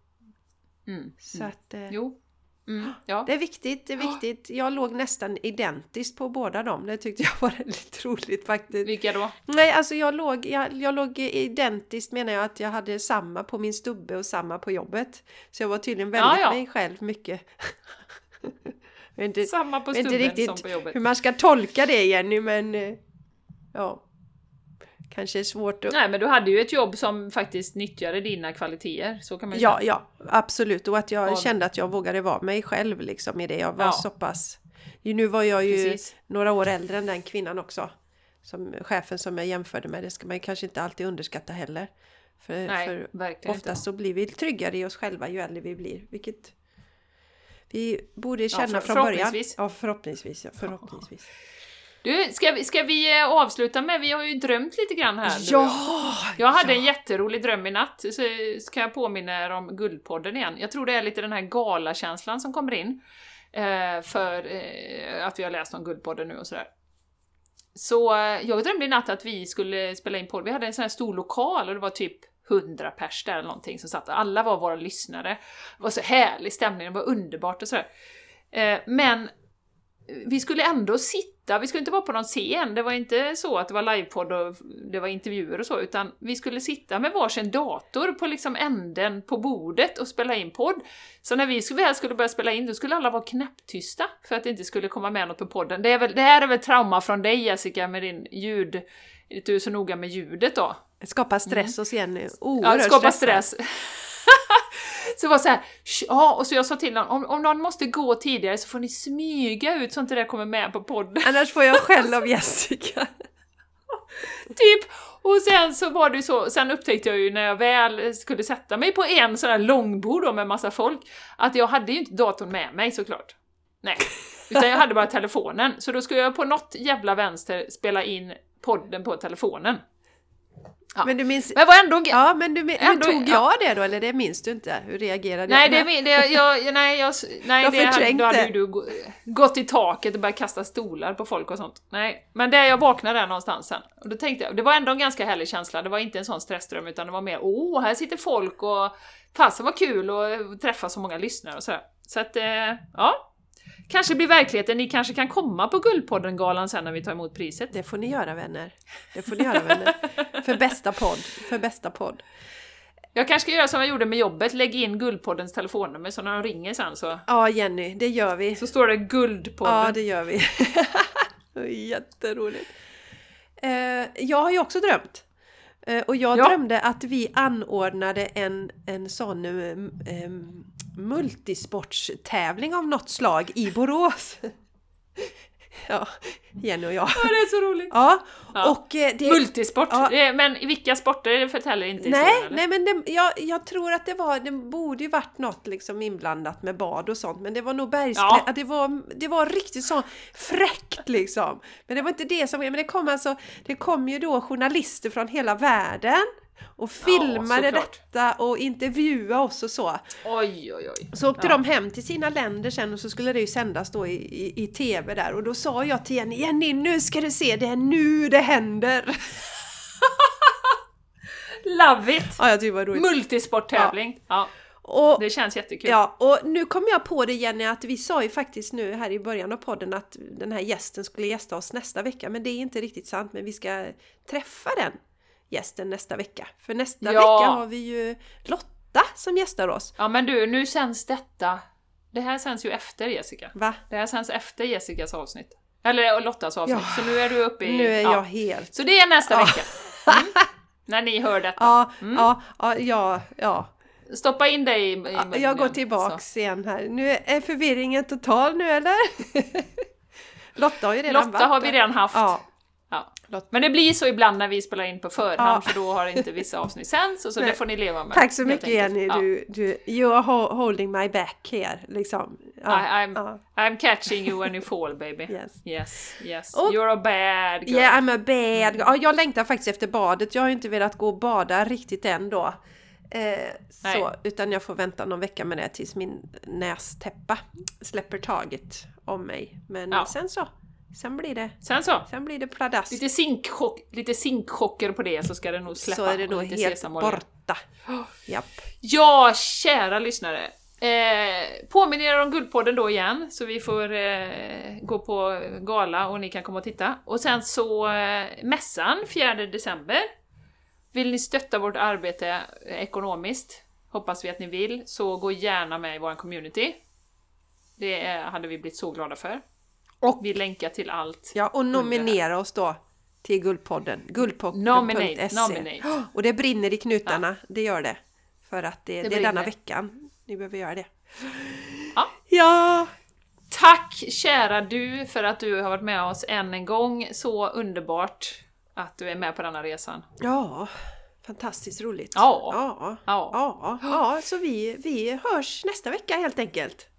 Speaker 1: Mm. Så mm. att, eh, jo,
Speaker 2: Mm, ja. Det är viktigt, det är viktigt. Jag låg nästan identiskt på båda dem. Det tyckte jag var väldigt roligt faktiskt.
Speaker 1: Vilka då?
Speaker 2: Nej, alltså jag låg, jag, jag låg identiskt menar jag att jag hade samma på min stubbe och samma på jobbet. Så jag var tydligen väldigt ja, ja. mig själv mycket.
Speaker 1: inte, samma på stubben som på jobbet.
Speaker 2: hur man ska tolka det Jenny men eh, ja kanske är svårt att...
Speaker 1: Nej, men du hade ju ett jobb som faktiskt nyttjade dina kvaliteter, så kan man
Speaker 2: ju Ja, säga. ja, absolut. Och att jag och... kände att jag vågade vara mig själv liksom i det. Jag var ja. så pass... Nu var jag ju Precis. några år äldre än den kvinnan också. Som chefen som jag jämförde med, det ska man kanske inte alltid underskatta heller. För, Nej, för verkligen oftast inte. så blir vi tryggare i oss själva ju äldre vi blir, vilket vi borde känna ja, för, från början. Ja, förhoppningsvis. Ja, förhoppningsvis.
Speaker 1: Du, ska vi, ska vi eh, avsluta med, vi har ju drömt lite grann här
Speaker 2: Ja!
Speaker 1: Jag hade ja. en jätterolig dröm i natt, så ska jag påminna er om Guldpodden igen. Jag tror det är lite den här galakänslan som kommer in, eh, för eh, att vi har läst om Guldpodden nu och sådär. så jag drömde i natt att vi skulle spela in podd. Vi hade en sån här stor lokal och det var typ 100 pers där eller någonting som satt Alla var våra lyssnare. Det var så härlig stämning, det var underbart och sådär. Men vi skulle ändå sitta, vi skulle inte vara på någon scen, det var inte så att det var livepodd och det var intervjuer och så, utan vi skulle sitta med varsin dator på liksom änden på bordet och spela in podd. Så när vi väl skulle börja spela in, då skulle alla vara knäpptysta för att det inte skulle komma med något på podden. Det, är väl, det här är väl trauma från dig Jessica med din ljud, du är så noga med ljudet då.
Speaker 2: Skapa stress mm. hos Jenny,
Speaker 1: oerhört Ja, skapa stress. så var så här, ja, och så jag sa till honom, om, om någon måste gå tidigare så får ni smyga ut så inte det kommer med på podden.
Speaker 2: Annars får jag skäll av Jessica.
Speaker 1: typ! Och sen så var det så, sen upptäckte jag ju när jag väl skulle sätta mig på en sån här långbord då med massa folk, att jag hade ju inte datorn med mig såklart. Nej. Utan jag hade bara telefonen, så då skulle jag på något jävla vänster spela in podden på telefonen.
Speaker 2: Ja. Men du minns...
Speaker 1: Men var ändå...
Speaker 2: Ja, men du, ändå, tog jag det då, eller det minns du inte? Hur reagerade
Speaker 1: nej, jag? Det, det, jag, nej, jag, nej, jag det hade, då hade du gått i taket och börjat kasta stolar på folk och sånt. Nej, men det, jag vaknade där någonstans sen. Och då tänkte jag, det var ändå en ganska härlig känsla, det var inte en sån stressdröm utan det var mer åh, här sitter folk och fasen vad kul att träffa så många lyssnare och sådär. Så att, eh, ja, kanske blir verkligheten. Ni kanske kan komma på Guldpodden-galan sen när vi tar emot priset.
Speaker 2: Det får ni göra vänner. Det får ni göra vänner. för bästa podd. För bästa podd.
Speaker 1: Jag kanske ska göra som jag gjorde med jobbet, lägg in Guldpoddens telefonnummer så när de ringer sen så...
Speaker 2: Ja Jenny, det gör vi.
Speaker 1: Så står det Guldpodden.
Speaker 2: Ja, det gör vi. Jätteroligt. Eh, jag har ju också drömt. Eh, och jag ja. drömde att vi anordnade en, en sån um, um, multisportstävling av något slag i Borås. Ja, Jenny och jag.
Speaker 1: Ja, det är så roligt!
Speaker 2: Ja, ja. och
Speaker 1: eh, det... Multisport! Ja. Men i vilka sporter förtäller inte
Speaker 2: Nej, historien, nej men det, jag, jag tror att det var, det borde ju varit något liksom inblandat med bad och sånt, men det var nog bergsklätt, ja. det, var, det var riktigt så fräckt liksom. Men det var inte det som, men det kom alltså, det kom ju då journalister från hela världen och filmade ja, detta och intervjuade oss och så.
Speaker 1: Oj, oj, oj.
Speaker 2: Så åkte ja. de hem till sina länder sen och så skulle det ju sändas då i, i, i TV där och då sa jag till Jenny, Jenny nu ska du se, det är nu det händer!
Speaker 1: Love it!
Speaker 2: Ja, jag det var roligt.
Speaker 1: Multisporttävling! Ja. ja.
Speaker 2: Och,
Speaker 1: det känns jättekul.
Speaker 2: Ja, och nu kom jag på det Jenny att vi sa ju faktiskt nu här i början av podden att den här gästen skulle gästa oss nästa vecka, men det är inte riktigt sant, men vi ska träffa den gästen nästa vecka. För nästa ja. vecka har vi ju Lotta som gästar oss.
Speaker 1: Ja men du, nu sänds detta. Det här sänds ju efter Jessica.
Speaker 2: Va?
Speaker 1: Det här sänds efter Jessicas avsnitt. Eller Lottas avsnitt. Ja. Så nu är du uppe i...
Speaker 2: Nu är ja. jag helt...
Speaker 1: Så det är nästa ja. vecka. Mm. När ni hör detta.
Speaker 2: Ja, mm. ja, ja, ja.
Speaker 1: Stoppa in dig i, i
Speaker 2: ja, Jag går tillbaks så. igen här. Nu är förvirringen total nu eller? Lotta har ju redan
Speaker 1: Lotta varit har vi redan haft. Ja. Ja. Men det blir så ibland när vi spelar in på förhand ja. för då har inte vissa avsnitt sänds och så det får ni leva med.
Speaker 2: Tack så mycket Jenny, ja. du, du, you are holding my back here liksom.
Speaker 1: Ja, I, I'm, I'm catching you when you fall baby. Yes, yes, yes. Och, You're a bad girl.
Speaker 2: Yeah, I'm a bad girl. Ja, jag längtar faktiskt efter badet. Jag har inte velat gå och bada riktigt än då. Eh, så, utan jag får vänta någon vecka med det tills min nästäppa släpper taget om mig. Men sen så Sen blir det...
Speaker 1: Sen så?
Speaker 2: Sen blir det pladask.
Speaker 1: Lite, zinkchock, lite zinkchocker på det så ska det nog släppa.
Speaker 2: Så är det nog helt borta. Oh. Japp.
Speaker 1: Ja, kära lyssnare! Eh, påminner er om Guldpodden då igen, så vi får eh, gå på gala och ni kan komma och titta. Och sen så eh, mässan 4 december. Vill ni stötta vårt arbete ekonomiskt, hoppas vi att ni vill, så gå gärna med i vår community. Det hade vi blivit så glada för. Och vi länkar till allt.
Speaker 2: Ja, och nominera oss då till Guldpodden. Guldpodden.se. Och det brinner i knutarna, ja. det gör det. För att det, det, det är denna veckan ni behöver göra det.
Speaker 1: Ja.
Speaker 2: ja!
Speaker 1: Tack kära du för att du har varit med oss än en gång. Så underbart att du är med på denna resan.
Speaker 2: Ja, fantastiskt roligt.
Speaker 1: Ja.
Speaker 2: Ja, ja. ja, ja. så vi, vi hörs nästa vecka helt enkelt.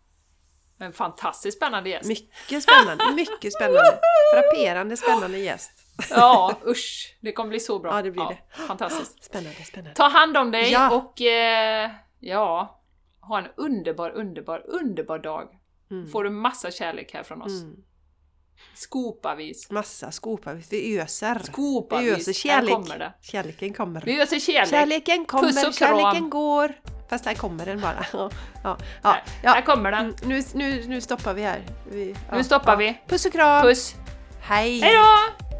Speaker 1: En fantastiskt spännande gäst.
Speaker 2: Mycket spännande, mycket spännande. Frapperande spännande gäst.
Speaker 1: Ja, usch. Det kommer bli så bra.
Speaker 2: Ja, det blir ja, det.
Speaker 1: Fantastiskt.
Speaker 2: Spännande, spännande.
Speaker 1: Ta hand om dig ja. och eh, ja, ha en underbar, underbar, underbar dag. Mm. Får du massa kärlek här från oss. Mm. Skopavis.
Speaker 2: Massa skopavis. Vi öser.
Speaker 1: Skopavis.
Speaker 2: Vi öser kärlek.
Speaker 1: kommer det.
Speaker 2: Kärleken kommer.
Speaker 1: Vi öser kärlek.
Speaker 2: Kärleken kommer,
Speaker 1: Puss och kram.
Speaker 2: kärleken går. Fast här kommer den bara. Ja, ja, ja,
Speaker 1: Här, kommer den.
Speaker 2: Mm, Nu, nu, nu stoppar vi här. Vi, ja,
Speaker 1: Nu stoppar vi.
Speaker 2: Puss och kram.
Speaker 1: Puss.
Speaker 2: Hej.
Speaker 1: Hej då!